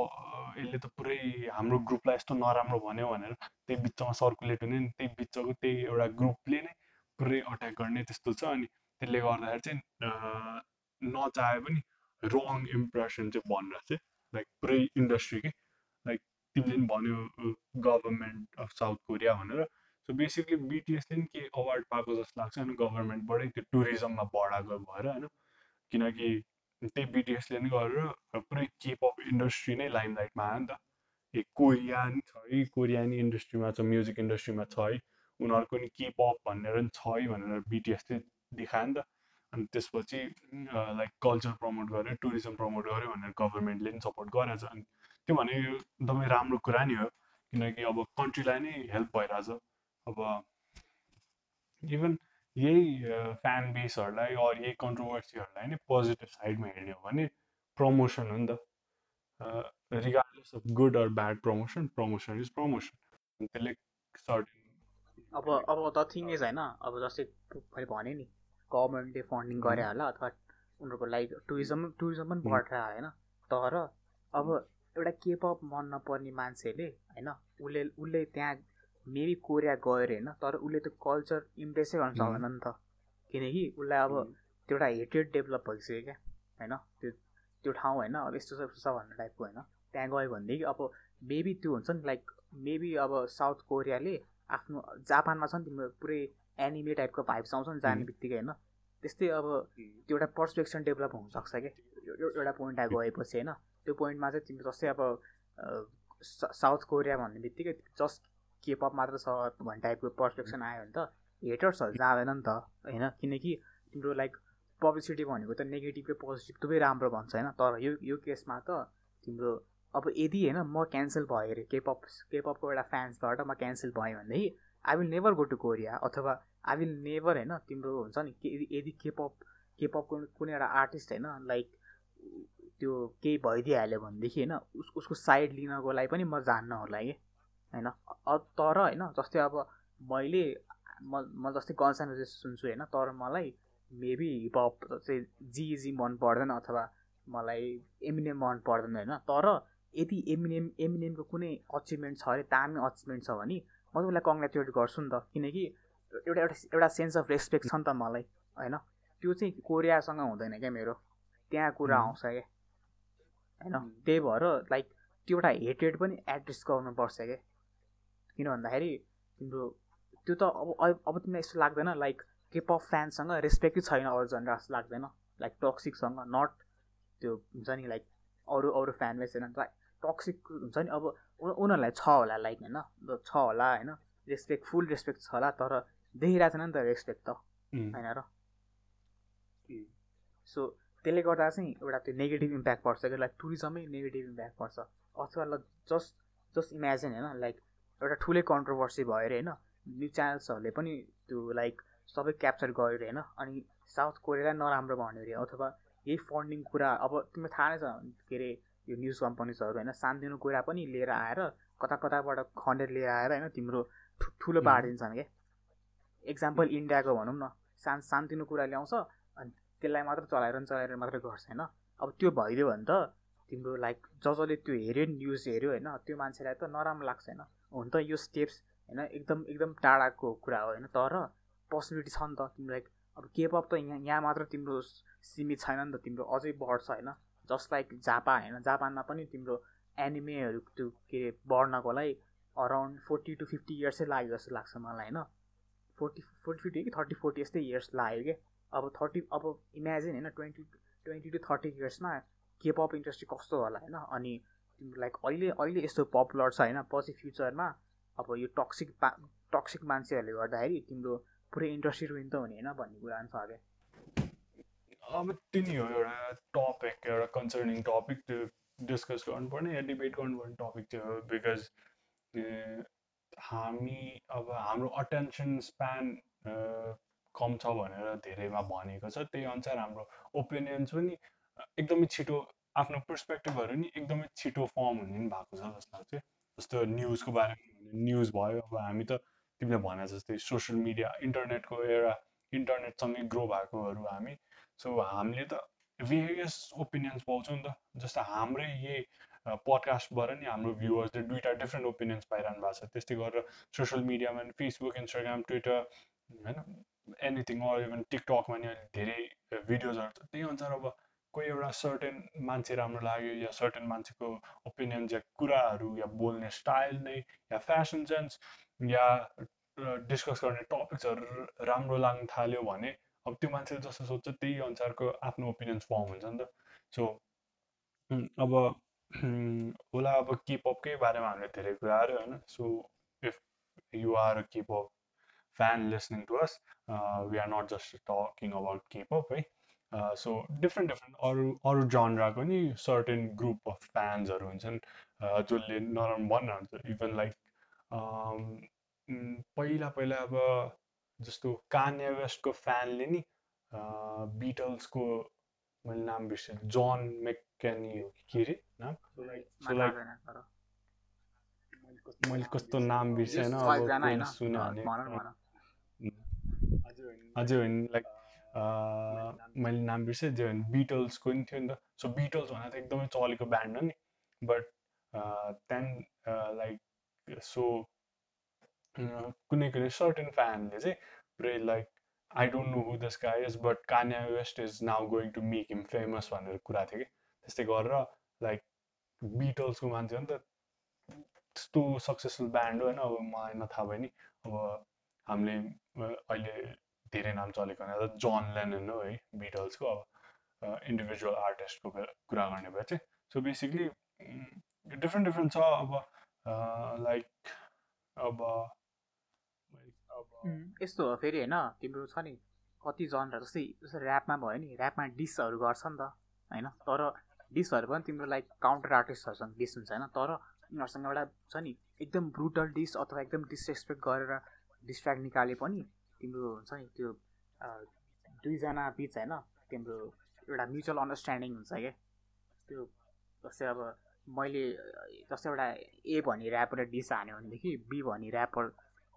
यसले त पुरै हाम्रो ग्रुपलाई यस्तो नराम्रो भन्यो भनेर त्यही बिचमा सर्कुलेट हुने नि त्यही बिचको त्यही एउटा ग्रुपले नै पुरै अट्याक गर्ने त्यस्तो छ अनि त्यसले गर्दाखेरि चाहिँ नचाहे पनि रङ इम्प्रेसन चाहिँ भनेर चाहिँ लाइक पुरै इन्डस्ट्री लाइक तिमीले पनि भन्यो गभर्मेन्ट अफ साउथ कोरिया भनेर। सो बेसिकली बिटिएसले पनि के अवार्ड पाएको जस्तो लाग्छ अनि गभर्मेन्टबाटै त्यो टुरिज्ममा बढाएको भएर होइन। किनकि त्यही बिटिएसले नै गरेर पुरै केपअप इन्डस्ट्री नै लाइमलाइटमा आयो नि त। ए कोरियन छ है कोरियन इन्डस्ट्रीमा छ म्युजिक इन्डस्ट्रीमा छ है। उनीहरूको नि केपअप भनेर पनि छ है भनेर बिटिएसले देखायो नि त। अनि त्यसपछि लाइक कल्चर प्रमोट गर्यो टुरिज्म प्रमोट गर्यो भनेर गभर्मेन्टले पनि सपोर्ट गरेको छ। अनि त्यो भने एकदमै राम्रो कुरा नि हो किनकि अब कन्ट्रीलाई नै हेल्प भइरहेछ। अब इभन यही फ्यान बेसहरूलाई अरू यही कन्ट्रोभर्सीहरूलाई नै पोजिटिभ साइडमा हेर्ने हो भने प्रमोसन हो नि त। Regardless of good or bad promotion promotion is promotion त्यसले सर्टेन अब अब द थिङ इज होइन। अब जस्तै मैले भने नि गभर्मेन्टले फन्डिङ गरे होला अथवा उनीहरूको लाइक टुरिज्म टुरिज्म पनि बढेर होइन। तर अब एउटा केपअप मन नपर्ने मान्छेले होइन उसले उसले त्यहाँ मेबी कोरिया गएर होइन तर उसले त्यो कल्चर इम्प्रेसै गर्न सक्दैन नि त। किनकि उसलाई अब त्यो एउटा हेटेड डेभलप भइसक्यो क्या होइन? त्यो त्यो ठाउँ होइन अब यस्तो छ यस्तो छ भन्ने टाइपको होइन। त्यहाँ गयो भनेदेखि अब मेबी त्यो हुन्छ नि लाइक मेबी अब साउथ कोरियाले आफ्नो जापानमा छ नि तिम्रो पुरै एनिमे टाइपको भाइब्स आउँछ नि जाने बित्तिकै होइन? त्यस्तै अब त्यो एउटा पर्सपेक्सन डेभलप हुनसक्छ क्या। एउटा पोइन्ट गएपछि होइन त्यो पोइन्टमा चाहिँ तिम्रो जस्तै अब साउथ कोरिया भन्ने बित्तिकै जस्ट केपअप मात्र छ भन्ने टाइपको पर्सपेक्सन आयो भने त हेटर्सहरू जाँदैन नि त होइन? किनकि तिम्रो लाइक पब्लिसिटी भनेको त नेगेटिभ र पोजिटिभ दुवै राम्रो भन्छ होइन? तर यो यो केसमा त तिम्रो अब यदि होइन म क्यान्सल भयो अरे केपअप केपअपको एउटा फ्यान्सबाट म क्यान्सल भएँ भनेदेखि I will never go to Korea अथवा आई विल नेभर होइन तिम्रो हुन्छ नि यदि केपअप केपअपको कुनै एउटा आर्टिस्ट होइन लाइक त्यो केही भइदिइहाल्यो भनेदेखि होइन उस उसको साइड लिनको लागि पनि म जान्न होला कि होइन? तर होइन जस्तै अब मैले म म जस्तै गन्स एन्ड सुन्छु होइन तर मलाई मेबी हिपहप चाहिँ जिजी मन पर्दैन अथवा मलाई एमिनेम मन पर्दैन होइन? तर यदि एमिनेम एमिनेमको कुनै अचिभमेन्ट छ अरे दामी अचिभमेन्ट छ भने म तिमीलाई कङ्ग्रेचुलेट गर्छु नि त। किनकि एउटा एउटा एउटा सेन्स अफ रेस्पेक्ट छ नि त मलाई होइन? त्यो चाहिँ कोरियासँग हुँदैन क्या मेरो। त्यहाँ कुरा आउँछ क्या होइन? त्यही भएर लाइक त्यो एउटा हेटेड पनि एड्रेस गर्नुपर्छ क्या। किन भन्दाखेरि तिम्रो त्यो त अब अब तिमीलाई यस्तो लाग्दैन लाइक केपअप फ्यानसँग रेस्पेक्टै छैन अरू जनरा जस्तो लाग्दैन लाइक टक्सिकसँग नट त्यो हुन्छ नि लाइक अरू अरू फ्यान बेस छैन लाइक टक्सिक हुन्छ नि अब उनीहरूलाई छ होला लाइक होइन छ होला होइन रेस्पेक्ट फुल रेस्पेक्ट छ होला तर देखिरहेको छैन नि त रेस्पेक्ट त होइन र? सो त्यसले गर्दा चाहिँ एउटा त्यो नेगेटिभ इम्प्याक्ट पर्छ कि लाइक टुरिज्ममै नेगेटिभ इम्प्याक्ट पर्छ अथवा जस्ट जस्ट इमेजिन होइन लाइक एउटा ठुलै कन्ट्रोभर्सी भयो अरे होइन न्युज च्यानल्सहरूले पनि त्यो लाइक सबै क्याप्चर गर्यो अरे होइन अनि साउथ कोरियालाई नराम्रो भन्यो अरे अथवा यही फन्डिङ कुरा अब तिमीलाई थाहा नै छ के अरे यो न्युज कम्पनीजहरू होइन सानोतिनो कुरा पनि लिएर आएर कता कताबाट खन्डेर लिएर आएर होइन तिम्रो ठुलो पारिदिन्छन् क्या एक्जाम्पल इन्डियाको भनौँ न सानो सानोतिनो कुरा ल्याउँछ अनि त्यसलाई मात्र चलाएर चलाएर मात्रै गर्छ होइन। अब त्यो भइदियो भने त तिम्रो लाइक जसले त्यो हेऱ्यो न्युज हेऱ्यो होइन त्यो मान्छेलाई त नराम्रो लाग्छ होइन। हुन त यो स्टेप्स होइन एकदम एकदम टाढाको कुरा हो होइन तर पोसिबिलिटी छ नि त तिम्रो लाइक अब केपअप त यहाँ यहाँ मात्र तिम्रो सीमित छैन नि त तिम्रो अझै बढ्छ होइन जस्ट लाइक जापान होइन जापानमा पनि तिम्रो एनिमेहरू त्यो के अरे बढ्नको लागि अराउन्ड फोर्टी टु फिफ्टी इयर्सै लाग्यो जस्तो लाग्छ मलाई होइन फोर्टी फोर्टी फिफ्टी कि थर्टी फोर्टी यस्तै इयर्स लाग्यो कि अब थर्टी अब इमेजिन होइन ट्वेन्टी ट्वेन्टी टु थर्टी इयर्समा केपअप इन्डस्ट्री कस्तो होला होइन अनि लाइक अहिले अहिले यस्तो पपुलर छ होइन? पछि फ्युचरमा अब यो टक्सिक टक्सिक मान्छेहरूले गर्दाखेरि तिम्रो पुरै इन्डस्ट्री रुइन त हुने होइन? भन्ने कुरा पनि छ क्या अब त्यही हो एउटा टपिक एउटा कन्सर्निङ टपिक त्यो डिस्कस गर्नुपर्ने या डिबेट गर्नुपर्ने टपिक त्यो बिकज हामी अब हाम्रो अटेन्सन स्प्यान कम छ भनेर धेरैमा भनेको छ। त्यही अनुसार हाम्रो ओपिनियन्स पनि एकदमै छिटो आफ्नो पर्सपेक्टिभहरू नि एकदमै छिटो फर्म हुने पनि भएको छ जस्तो लाग्छ। जस्तो न्युजको बारेमा न्युज भयो अब हामी त तिमीले भने जस्तै सोसियल मिडिया इन्टरनेटको एउटा इन्टरनेटसँगै ग्रो भएकोहरू हामी। सो हामीले त भेरियस ओपिनियन्स पाउँछौँ नि त। जस्तो हाम्रै यही पडकास्टबाट नि हाम्रो भ्युवर्सले दुइटा डिफ्रेन्ट ओपिनियन्स पाइरहनु भएको छ। त्यस्तै गरेर सोसियल मिडियामा नि फेसबुक इन्स्टाग्राम ट्विटर होइन एनिथिङ अर इभन टिकटकमा नि धेरै भिडियोजहरू छ त्यही अनुसार अब कोही एउटा सर्टेन मान्छे राम्रो लाग्यो या सर्टेन मान्छेको ओपिनियन्स या कुराहरू या बोल्ने स्टाइल नै या फेसन सेन्स या डिस्कस गर्ने टपिक्सहरू राम्रो लाग्न थाल्यो भने अब त्यो मान्छेले जस्तो सोध्छ त्यही अनुसारको आफ्नो ओपिनियन्स फर्म हुन्छ नि त। सो अब होला अब केपपकै बारेमा हामीले धेरै कुरा आयो होइन। So if you are a K pop fan listening to us we are not just talking about K pop है सो डिफ्रेन्ट डिफ्रेन्ट अरू अरू जनराको नि सर्टेन ग्रुप अफ फ्यान्सहरू हुन्छन् जसले नराम्रो भन्नुहुन्छ इभन लाइक पहिला पहिला अब जस्तो कान्या वेस्टको फ्यानले नि बिटल्सको मैले नाम बिर्सेँ जन मेकेनी हो कि के अरे नाम? सो लाइक मैले कस्तो नाम बिर्सेन सुने होइन लाइक मैले नाम बिर्सेँ जे भने बिटल्सको नि थियो नि त। सो बिटल्स भनेर त एकदमै चलेको ब्यान्ड हो नि। बट त्यहाँदेखि लाइक सो कुनै कुनै सर्टेन फ्यानले चाहिँ पुरै like I don't know who this guy is but Kanye West is now going to make him famous भनेर कुरा थियो कि। त्यस्तै गरेर लाइक बिटल्सको मान्छे हो नि त त्यस्तो सक्सेसफुल ब्यान्ड हो होइन। अब मलाई नथाहा भयो नि। अब हामीले अहिले धेरै नाम चलेको भने जन लेनन हो है बिटल्सको अब इन्डिभिजुअल आर्टिस्टको कुरा गर्ने भए चाहिँ। सो बेसिकली डिफ्रेन्ट डिफ्रेन्ट छ अब लाइक अब यस्तो हो फेरि होइन? तिम्रो छ नि कति जनरा जस्तै जस्तै ऱ्यापमा भयो नि ऱ्यापमा डिसहरू गर्छ नि त होइन? तर डिसहरू पनि तिम्रो लाइक काउन्टर आर्टिस्टहरूसँग डिस हुन्छ होइन? तर उनीहरूसँग एउटा छ नि एकदम ब्रुटल डिस अथवा एकदम डिसरेस्पेक्ट गरेर डिस्ट्र्याक्ट निकाले पनि तिम्रो हुन्छ नि त्यो दुईजना बिच होइन तिम्रो एउटा म्युचुअल अन्डरस्ट्यान्डिङ हुन्छ क्या त्यो जस्तै अब मैले जस्तै एउटा ए भनी ऱ्यापर डिस हान्यो भनेदेखि बी भनी ऱ्यापर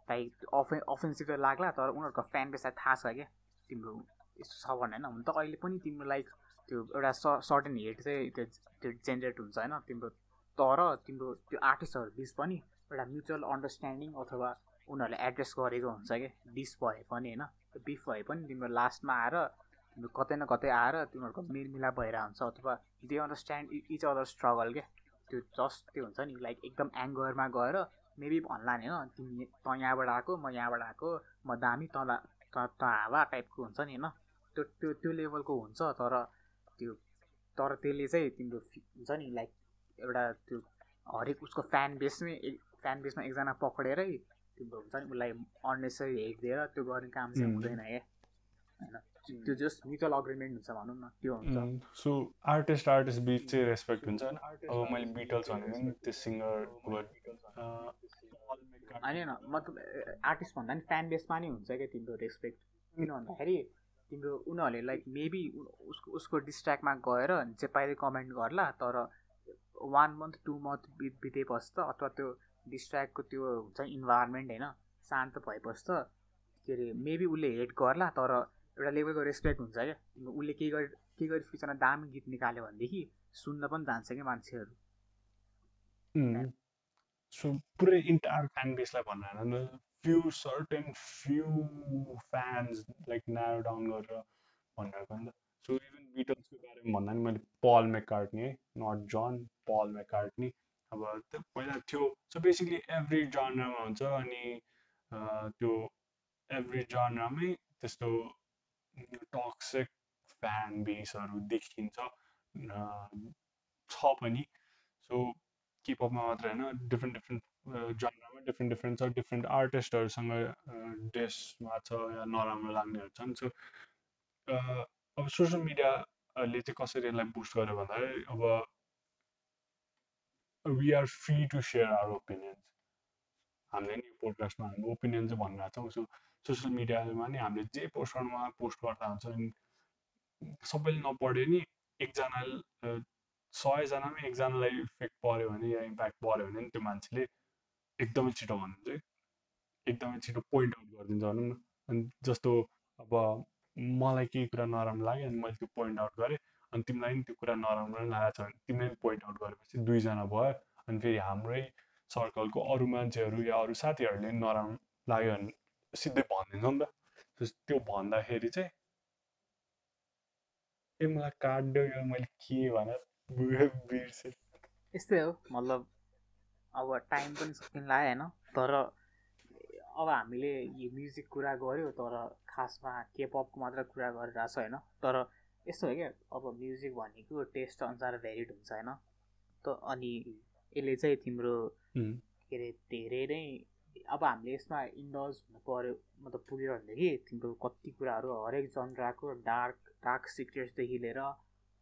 अफे अफेन्सिभ त लाग्ला तर उनीहरूको फ्यान बेसलाई थाहा छ क्या तिम्रो यस्तो छ भने होइन हुन त अहिले पनि तिम्रो लाइक त्यो एउटा स सर्टेन हेट चाहिँ त्यो त्यो जेनेरेट हुन्छ होइन तिम्रो तर तिम्रो त्यो आर्टिस्टहरू बिच पनि एउटा म्युचुअल अन्डरस्ट्यान्डिङ अथवा उनीहरूले एड्रेस गरेको हुन्छ क्या डिस भए पनि होइन? बिफ भए पनि तिम्रो लास्टमा आएर तिम्रो कतै न कतै आएर तिमीहरूको मेलमिलाप भइरहेको हुन्छ अथवा they understand each other struggle क्या त्यो जस्ट त्यो हुन्छ नि लाइक एकदम एङ्गरमा गएर मेबी भन्ला नि होइन? तिमी त यहाँबाट आएको म यहाँबाट आएको म दामी तँलाई त त हावा टाइपको हुन्छ नि होइन? त्यो त्यो त्यो लेभलको हुन्छ तर त्यो तर त्यसले चाहिँ तिम्रो हुन्छ नि लाइक एउटा त्यो हरेक उसको फ्यान बेसमै फ्यान बेसमा एकजना पक्रेरै तिम्रो हुन्छ नि उसलाई अन्नेसरी हेट दिएर त्यो गर्ने काम चाहिँ हुँदैन क्या होइन। त्यो जस्ट म्युचुअल अग्रिमेन्ट हुन्छ भनौँ न त्यो हुन्छ। सो आर्टिस्ट आर्टिस्ट बिच चाहिँ रेस्पेक्ट हुन्छ होइन। अब मैले बिटल्स भनेको नि त्यो सिङ्गर होइन मतलब आर्टिस्ट भन्दा पनि फ्यान बेसमा नि हुन्छ क्या तिम्रो रेस्पेक्ट किन भन्दाखेरि तिम्रो उनीहरूले लाइक मेबी उसको उसको डिस्ट्र्याक्टमा गएर जे पाइले कमेन्ट गर्ला तर वान मन्थ टु मन्थ बितेपछि त अथवा त्यो डिस्ट्र्याक्टको त्यो हुन्छ इन्भाइरोमेन्ट होइन शान्त भएपछि त के अरे मेबी उसले हेट गर्ला तर एउटा लेभलको रेस्पेक्ट हुन्छ क्या। उसले केही गरी केही गरी फ्युचरमा दामी गीत निकाल्यो भनेदेखि सुन्न पनि जान्छ क्या मान्छेहरू। सो पुरै इन्टायर फ्यान बेसलाई भन्नु few certain few fans like narrow down गरेर भनिरहेको नि त। सो इभन बिटल्सको बारेमा भन्दा नि मैले पल मेकार्टनी है नट जन पल मेकार्टनी अब त्यो पहिला थियो सो बेसिकली एभ्री जनरमा हुन्छ अनि त्यो एभ्री जनरामै त्यस्तो टक्सिक फ्यान बेसहरू देखिन्छ छ पनि। सो किपअपमा मात्र होइन डिफ्रेन्ट डिफ्रेन्ट जनरामा डिफ्रेन्ट डिफ्रेन्ट छ डिफ्रेन्ट आर्टिस्टहरूसँग ड्रेसमा छ या नराम्रो लाग्नेहरू छन्। सो अब सोसियल मिडियाले चाहिँ कसरी यसलाई बुस्ट गर्यो भन्दाखेरि अब we are free to share our opinions हामीले नि पोडकास्टमा हाम्रो ओपिनियन चाहिँ भनिरहेको छौँ सो सोसियल मिडियामा नि हामीले जे पोस्ट गर्नुमा पोस्ट गर्दा हुन्छ अनि सबैले नपढ्यो नि एकजना सयजनामै एकजनालाई इफेक्ट पऱ्यो भने या इम्प्याक्ट पऱ्यो भने त्यो मान्छेले एकदमै छिटो चाहिँ एकदमै छिटो पोइन्ट आउट गरिदिन्छ भनौँ न। अनि जस्तो अब मलाई केही कुरा नराम्रो लाग्यो अनि मैले त्यो पोइन्ट आउट गरेँ। अनि तिमीलाई पनि त्यो कुरा नराम्रो नै लागेको छ भने तिमीले पोइन्ट आउट गरेपछि दुईजना भयो अनि फेरि हाम्रै सर्कलको अरू मान्छेहरू या अरू साथीहरूले नराम्रो लाग्यो भने सिधै भनिदिन्छ नि त। त्यो भन्दाखेरि चाहिँ ए मलाई काट्यो यो मैले के भनेर बिर्सेँ। यस्तै हो मतलब अब टाइम पनि सकिन लाग्यो होइन तर अब हामीले यो म्युजिक कुरा गऱ्यो तर खासमा केपपको मात्र कुरा गरिरहेको छ होइन तर यस्तो हो क्या? अब म्युजिक भनेको टेस्ट अनुसार भेरिड हुन्छ होइन? त अनि यसले चाहिँ तिम्रो के अरे धेरै नै अब हामीले यसमा इन्डल्ज हुनु पऱ्यो मतलब पुग्यो भनेदेखि तिम्रो कति कुराहरू हरेक जनराको डार्क डार्क सिक्रेट्सदेखि लिएर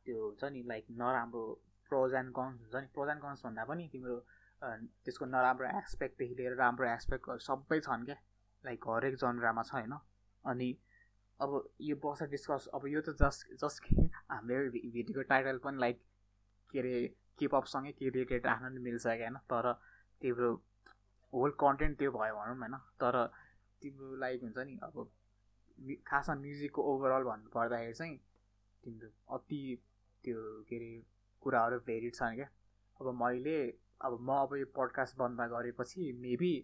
त्यो हुन्छ नि लाइक नराम्रो प्रोज एन्ड कन्स हुन्छ नि। प्रोज एन्ड कन्स भन्दा पनि तिम्रो त्यसको नराम्रो एस्पेक्टदेखि लिएर राम्रो एस्पेक्टहरू सबै छन् क्या। लाइक हरेक जनरामा छ होइन? अनि अब यो बस डिस्कस अब यो त जस्ट जस्ट हामीले भेटेको टाइटल पनि लाइक के अरे केपअपसँगै के रिलेटेड राख्न नि मिल्छ क्या होइन। तर तिम्रो होल कन्टेन्ट त्यो भयो भनौँ होइन। तर तिम्रो लाइक हुन्छ नि अब खासमा म्युजिकको ओभरअल भन्नु पर्दाखेरि चाहिँ तिम्रो अति त्यो के अरे कुराहरू भेरिड छन् क्या। अब मैले अब म अब यो पडकास्ट बन्द गरेपछि मेबी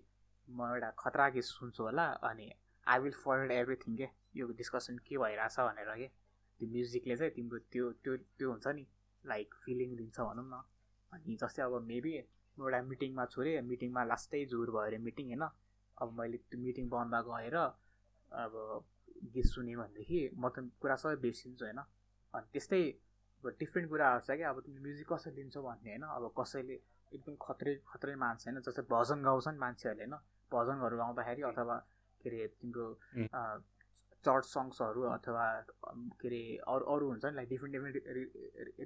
म एउटा खतरा गीत सुन्छु होला अनि आई विल फर्ड एभ्रिथिङ के यो डिस्कसन के भइरहेछ भनेर के? त्यो म्युजिकले चाहिँ तिम्रो त्यो त्यो त्यो हुन्छ नि लाइक फिलिङ दिन्छ भनौँ न। अनि जस्तै अब मेबी म एउटा मिटिङमा छोडेँ मिटिङमा लास्टै जोर भयो अरे मिटिङ होइन? अब मैले त्यो मिटिङ बन्द गएर अब गीत सुनेँ भनेदेखि म त कुरा सबै बिर्सिन्छु होइन? अनि त्यस्तै अब डिफ्रेन्ट कुराहरू छ क्या अब तिमी म्युजिक कसरी लिन्छौ भन्ने होइन? अब कसैले एकदम खत्रै खत्रै मान्छ होइन? जस्तै भजन गाउँछन् मान्छेहरूले होइन? भजनहरू गाउँदाखेरि अथवा के अरे तिम्रो चर्च सङ्ग्सहरू अथवा के अरे अरू अरू हुन्छ नि लाइक डिफ्रेन्ट डिफ्रेन्ट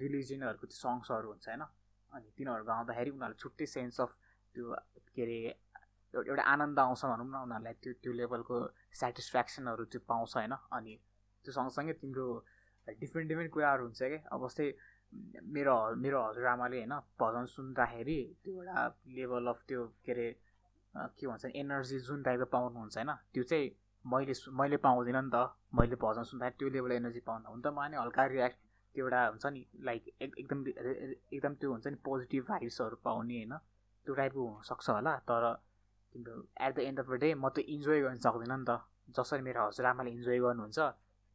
रिलिजनहरूको त्यो सङ्ग्सहरू हुन्छ होइन? अनि तिनीहरू गाउँदाखेरि उनीहरूले छुट्टै सेन्स अफ त्यो के अरे एउटा आनन्द आउँछ भनौँ न उनीहरूलाई त्यो त्यो लेभलको सेटिस्फ्याक्सनहरू त्यो पाउँछ होइन? अनि त्यो सँगसँगै तिम्रो डिफ्रेन्ट डिफ्रेन्ट कुराहरू हुन्छ क्या? अब जस्तै मेरो मेरो हजुरआमाले होइन भजन सुन्दाखेरि त्यो एउटा लेभल अफ त्यो के अरे के भन्छ एनर्जी जुन टाइपको पाउनुहुन्छ होइन? त्यो चाहिँ मैले मैले पाउँदिनँ नि त। मैले भजन सुन्दाखेरि त्यो लेभल एनर्जी पाउँदा हुन त म नि हल्का रियाक्ट त्यो एउटा हुन्छ नि लाइक एकदम एकदम त्यो हुन्छ नि पोजिटिभ भाइब्सहरू पाउने होइन। त्यो टाइपको हुनसक्छ होला। तर तिम्रो at the end of the day म त इन्जोय गर्न सक्दिनँ नि त। जसरी मेरो हजुरआमाले इन्जोय गर्नुहुन्छ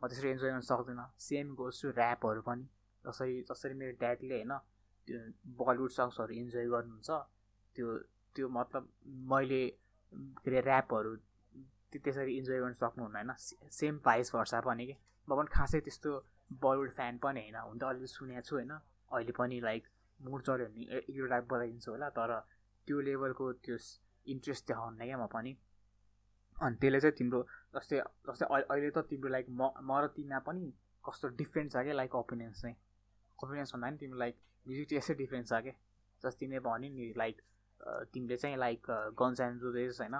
म त्यसरी इन्जोय गर्न सक्दिनँ। सेम टु ऱ्यापहरू पनि। जसरी जसरी मेरो ड्याडीले होइन त्यो बलिउड सङ्ग्सहरू इन्जोय गर्नुहुन्छ त्यो त्यो मतलब मैले के अरे ऱ्यापहरू त्यसरी इन्जोय गर्न सक्नुहुन्न होइन? सेम भाइस भर्सा पनि कि? म पनि खासै त्यस्तो बलिउड फ्यान पनि होइन हुन त अलिअलि सुनेको छु होइन? अहिले पनि लाइक मुड चल्यो भने एक दुईवटा बताइदिन्छु होला तर त्यो लेभलको त्यो इन्ट्रेस्ट देखाउनु क्या म पनि। अनि त्यसले चाहिँ तिम्रो जस्तै जस्तै अहिले त तिम्रो लाइक म म र तिमीमा पनि कस्तो डिफ्रेन्ट छ क्या लाइक ओपिनियन्स चाहिँ? ओपिनियन्स भन्दा पनि तिम्रो लाइक म्युजिक टेस्टै डिफ्रेन्ट छ क्या? जस्तो तिमीले भन्यो नि लाइक तिमीले चाहिँ लाइक गन्स एन्ड जुदेस होइन?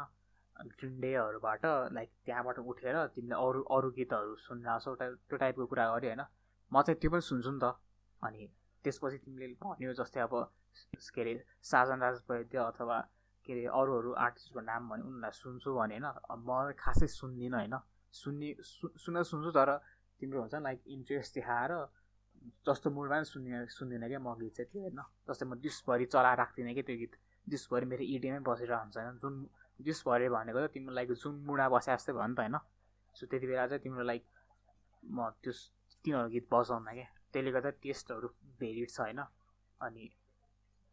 ग्रिन डेहरूबाट लाइक त्यहाँबाट उठेर तिमीले अरू अरू गीतहरू सुन्न छौ त्यो टाइपको कुरा गऱ्यो होइन? म चाहिँ त्यो पनि सुन्छु नि त। अनि त्यसपछि तिमीले भन्यो जस्तै अब के अरे साजन राज वैद्य अथवा के अरे अरू अरू आर्टिस्टको नाम भने उनीहरूलाई सुन्छु भने होइन? म खासै सुन्दिनँ होइन? सुन्ने सुन्न सुन्छु तर तिम्रो हुन्छ लाइक इन्ट्रेस्ट देखाएर जस्तो मुडमा पनि सुन्ने सुन्दिनँ क्या म गीत चाहिँ त्यो होइन? जस्तै म दिसभरि चलाएर राख्दिनँ कि त्यो गीत। दिसभरि मेरो इडिएमै बसेर हुन्छ होइन? जुन दिसभरि भनेको त तिम्रो लाइक जुन मुडा बसे जस्तै भयो नि त होइन। सो त्यति बेला चाहिँ तिम्रो लाइक म त्यो तिनीहरू गीत बजाउन क्या। त्यसले गर्दा टेस्टहरू भेरिड छ होइन। अनि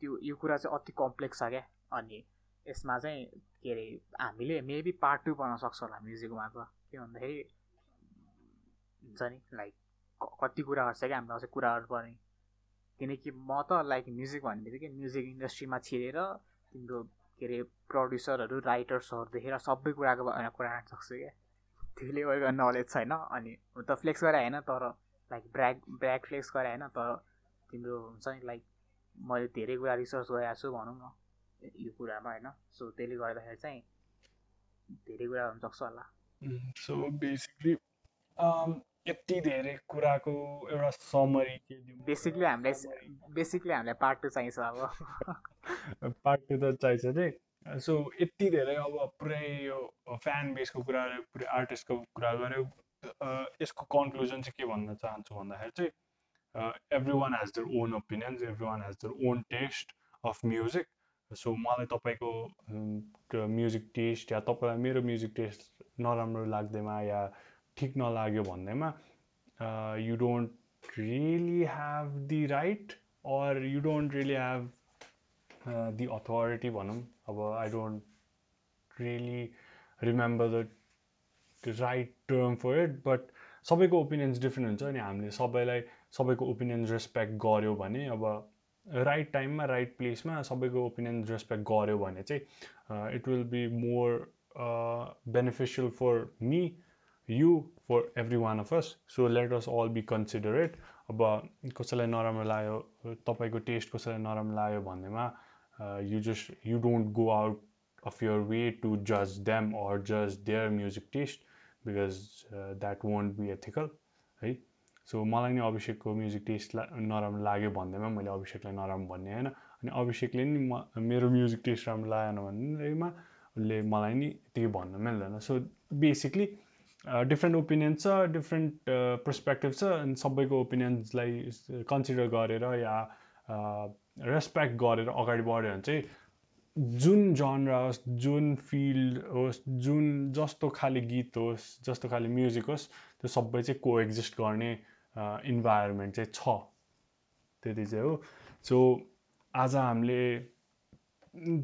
त्यो यो कुरा चाहिँ अति कम्प्लेक्स छ क्या। अनि यसमा चाहिँ के अरे हामीले मेबी पार्ट टू बनाउन सक्छ होला म्युजिकमा त के भन्दाखेरि हुन्छ नि लाइक कति कुराहरू छ क्या हामीलाई चाहिँ कुराहरू पर्ने किनकि म त लाइक म्युजिक भन्ने बित्तिकै म्युजिक इन्डस्ट्रीमा छिरेर तिम्रो के अरे प्रड्युसरहरू राइटर्सहरू देखेर सबै कुराको कुरा गर्न सक्छु क्या। त्यो लेभलको नलेज छैन अनि त फ्लेक्स गरे होइन तर लाइक ब्राग ब्राग फ्लेक्स गरे होइन तर तिम्रो हुन्छ नि लाइक मैले धेरै कुरा रिसर्च गरेको छु भनौँ न यो कुरामा होइन। सो त्यसले गर्दाखेरि चाहिँ धेरै कुरा हुनसक्छ होला। सो बेसिकली यति धेरै कुराको एउटा समरी के बेसिकली हामीलाई बेसिकली हामीलाई पार्ट टू चाहिन्छ अब। *laughs* पार्ट टू त चाहिन्छ चाहिँ सो यति धेरै अब पुरै यो फ्यान बेसको कुरा पुरै आर्टिस्टको कुरा गऱ्यो। यसको कन्क्लुजन चाहिँ के भन्न चाहन्छु भन्दाखेरि चाहिँ everyone has their own opinions everyone has their own taste of music so मलाई तपाईँको म्युजिक टेस्ट या तपाईँलाई मेरो म्युजिक टेस्ट नराम्रो लाग्दैमा या ठिक नलाग्यो भन्दैमा you don't really have the right or you don't really have the authority भनौँ। अब I don't really remember the right term for it but सबैको ओपिनियन्स डिफ्रेन्ट हुन्छ अनि हामीले सबैलाई सबैको ओपिनियन्स रेस्पेक्ट गऱ्यो भने अब राइट टाइममा राइट प्लेसमा सबैको ओपिनियन रेस्पेक्ट गऱ्यो भने चाहिँ it will be more beneficial for me you for every one of us so let us all be considerate अब कसैलाई नराम्रो लाग्यो तपाईँको टेस्ट कसैलाई नराम्रो लाग्यो भन्नेमा you just you don't go out of your way to जज देम अर जज there music test because that want be ethical है सो मलाई नै अभिषेकको म्युजिक टेस्ट नराम्रो लाग्यो भन्दैमा मैले अभिषेकलाई नराम्रो भन्ने होइन। अनि अभिषेकले नि म मेरो म्युजिक टेस्ट राम्रो लागेन भन्दैमा उसले मलाई नि त्यही भन्न मिल्दैन। सो बेसिकली डिफ्रेन्ट ओपिनियन छ डिफ्रेन्ट पर्सपेक्टिभ छ अनि सबैको ओपिनियन्सलाई कन्सिडर गरेर या रेस्पेक्ट गरेर अगाडि बढ्यो भने चाहिँ जुन जनरा होस् जुन फिल्ड होस् जुन जस्तो खाले गीत होस् जस्तो खाले म्युजिक होस् त्यो सबै चाहिँ कोएक्जिस्ट गर्ने इन्भाइरोमेन्ट चाहिँ छ। त्यति चाहिँ हो। सो आज हामीले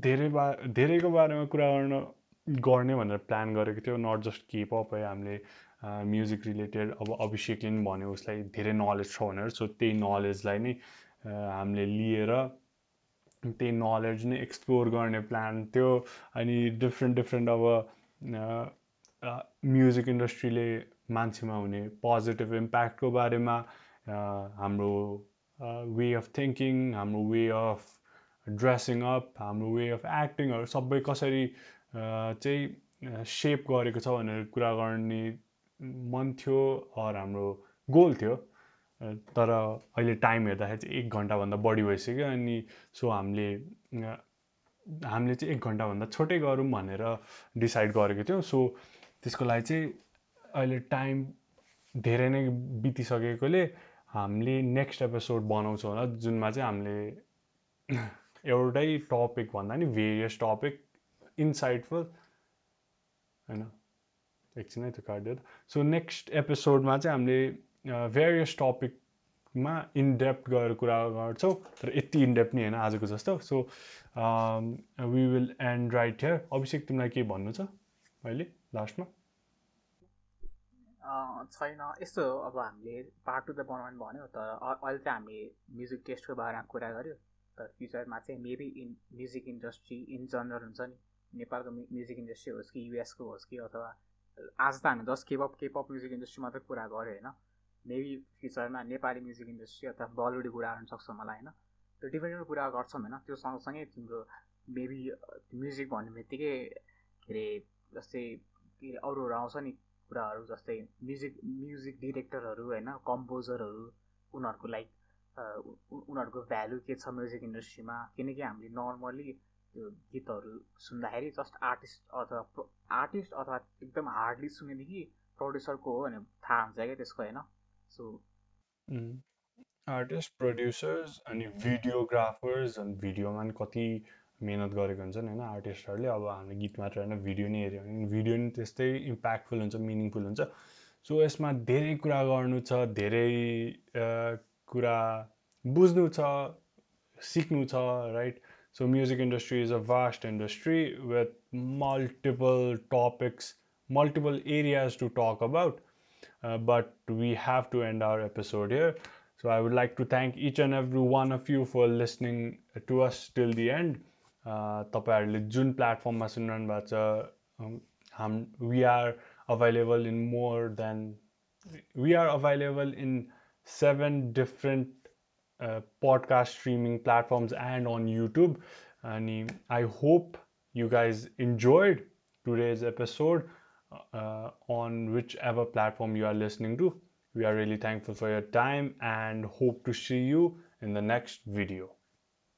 धेरै बा धेरैको बारेमा कुरा गर्न गर्ने भनेर प्लान गरेको थियो नट जस्ट केपअप है हामीले म्युजिक रिलेटेड अब अभिषेकले पनि भन्यो उसलाई धेरै नलेज छ भनेर। सो त्यही नलेजलाई नै हामीले लिएर त्यही नलेज नै एक्सप्लोर गर्ने प्लान थियो। अनि डिफ्रेन्ट डिफ्रेन्ट अब म्युजिक इन्डस्ट्रीले मान्छेमा हुने पोजिटिभ इम्प्याक्टको बारेमा हाम्रो वे अफ थिङ्किङ हाम्रो वे अफ ड्रेसिङ अप हाम्रो वे अफ एक्टिङहरू सबै कसरी चाहिँ सेप गरेको छ भनेर कुरा गर्ने मन थियो अर हाम्रो गोल थियो। तर अहिले टाइम हेर्दाखेरि चाहिँ एक घन्टाभन्दा बढी भइसक्यो अनि सो हामीले हामीले चाहिँ एक घन्टाभन्दा छोटै गरौँ भनेर डिसाइड गरेको थियौँ। सो त्यसको लागि चाहिँ अहिले टाइम धेरै नै बितिसकेकोले हामीले नेक्स्ट एपिसोड बनाउँछौँ होला जुनमा चाहिँ हामीले *clears throat* एउटै टपिक भन्दा नि भेरियस टपिक इन्साइटफुल होइन एकछिन त्यो काटिदियो सो नेक्स्ट एपिसोडमा चाहिँ हामीले भेरियस टपिकमा इनडेप्थ गएर कुरा गर्छौँ। तर यति इनडेप्थ नि होइन आजको जस्तो। So we will end right here Abhishek तिमीलाई के भन्नु छ अहिले लास्टमा छैन। यस्तो अब हामीले पार्ट टू त बनाउनु भन्यो तर अहिले चाहिँ हामीले म्युजिक टेस्टको बारेमा कुरा गऱ्यो। तर फ्युचरमा चाहिँ maybe in music industry in general हुन्छ नि। नेपालको म्युजिक इन्डस्ट्री होस् कि युएसको होस् कि अथवा आज त हामी just K-pop K-pop music industry मात्रै कुरा गऱ्यो होइन? मेबी फ्युचरमा नेपाली म्युजिक इन्डस्ट्री अथवा बलिउड कुरा गर्नु सक्छ मलाई होइन? त्यो डिफ्रेन्ट कुरा गर्छौँ होइन? त्यो सँगसँगै तिम्रो मेबी म्युजिक भन्ने बित्तिकै के अरे जस्तै के अरे अरूहरू आउँछ नि कुराहरू जस्तै म्युजिक म्युजिक डिरेक्टरहरू होइन? कम्पोजरहरू उनीहरूको लाइक उनीहरूको भ्यालु के छ म्युजिक इन्डस्ट्रीमा किनकि हामीले नर्मली त्यो गीतहरू सुन्दाखेरि जस्ट आर्टिस्ट अथवा आर्टिस्ट अथवा एकदम हार्डली सुनेदेखि प्रड्युसरको हो भने थाहा हुन्छ क्या त्यसको होइन? सो आर्टिस्ट प्रड्युसर्स अनि भिडियोग्राफर्स अनि भिडियोमा पनि कति मिहिनेत गरेको हुन्छन् होइन? आर्टिस्टहरूले अब हामीले गीत मात्र होइन भिडियो नै हेऱ्यो भने भिडियो नि त्यस्तै इम्प्याक्टफुल हुन्छ मिनिङफुल हुन्छ। सो यसमा धेरै कुरा गर्नु छ धेरै कुरा बुझ्नु छ सिक्नु छ right so music industry is a vast industry with multiple topics multiple areas to talk about uh, but we have to end our episode here so i would like to thank each and every one of you for listening to us till the end तपाईँहरूले जुन प्लेटफर्ममा सुनिरहनु भएको छ हाम we are available in more than we are available in seven different uh, podcast streaming platforms and on YouTube. And I hope you guys enjoyed today's episode uh, on whichever platform you are listening to. We are really thankful for your time and hope to see you in the next video.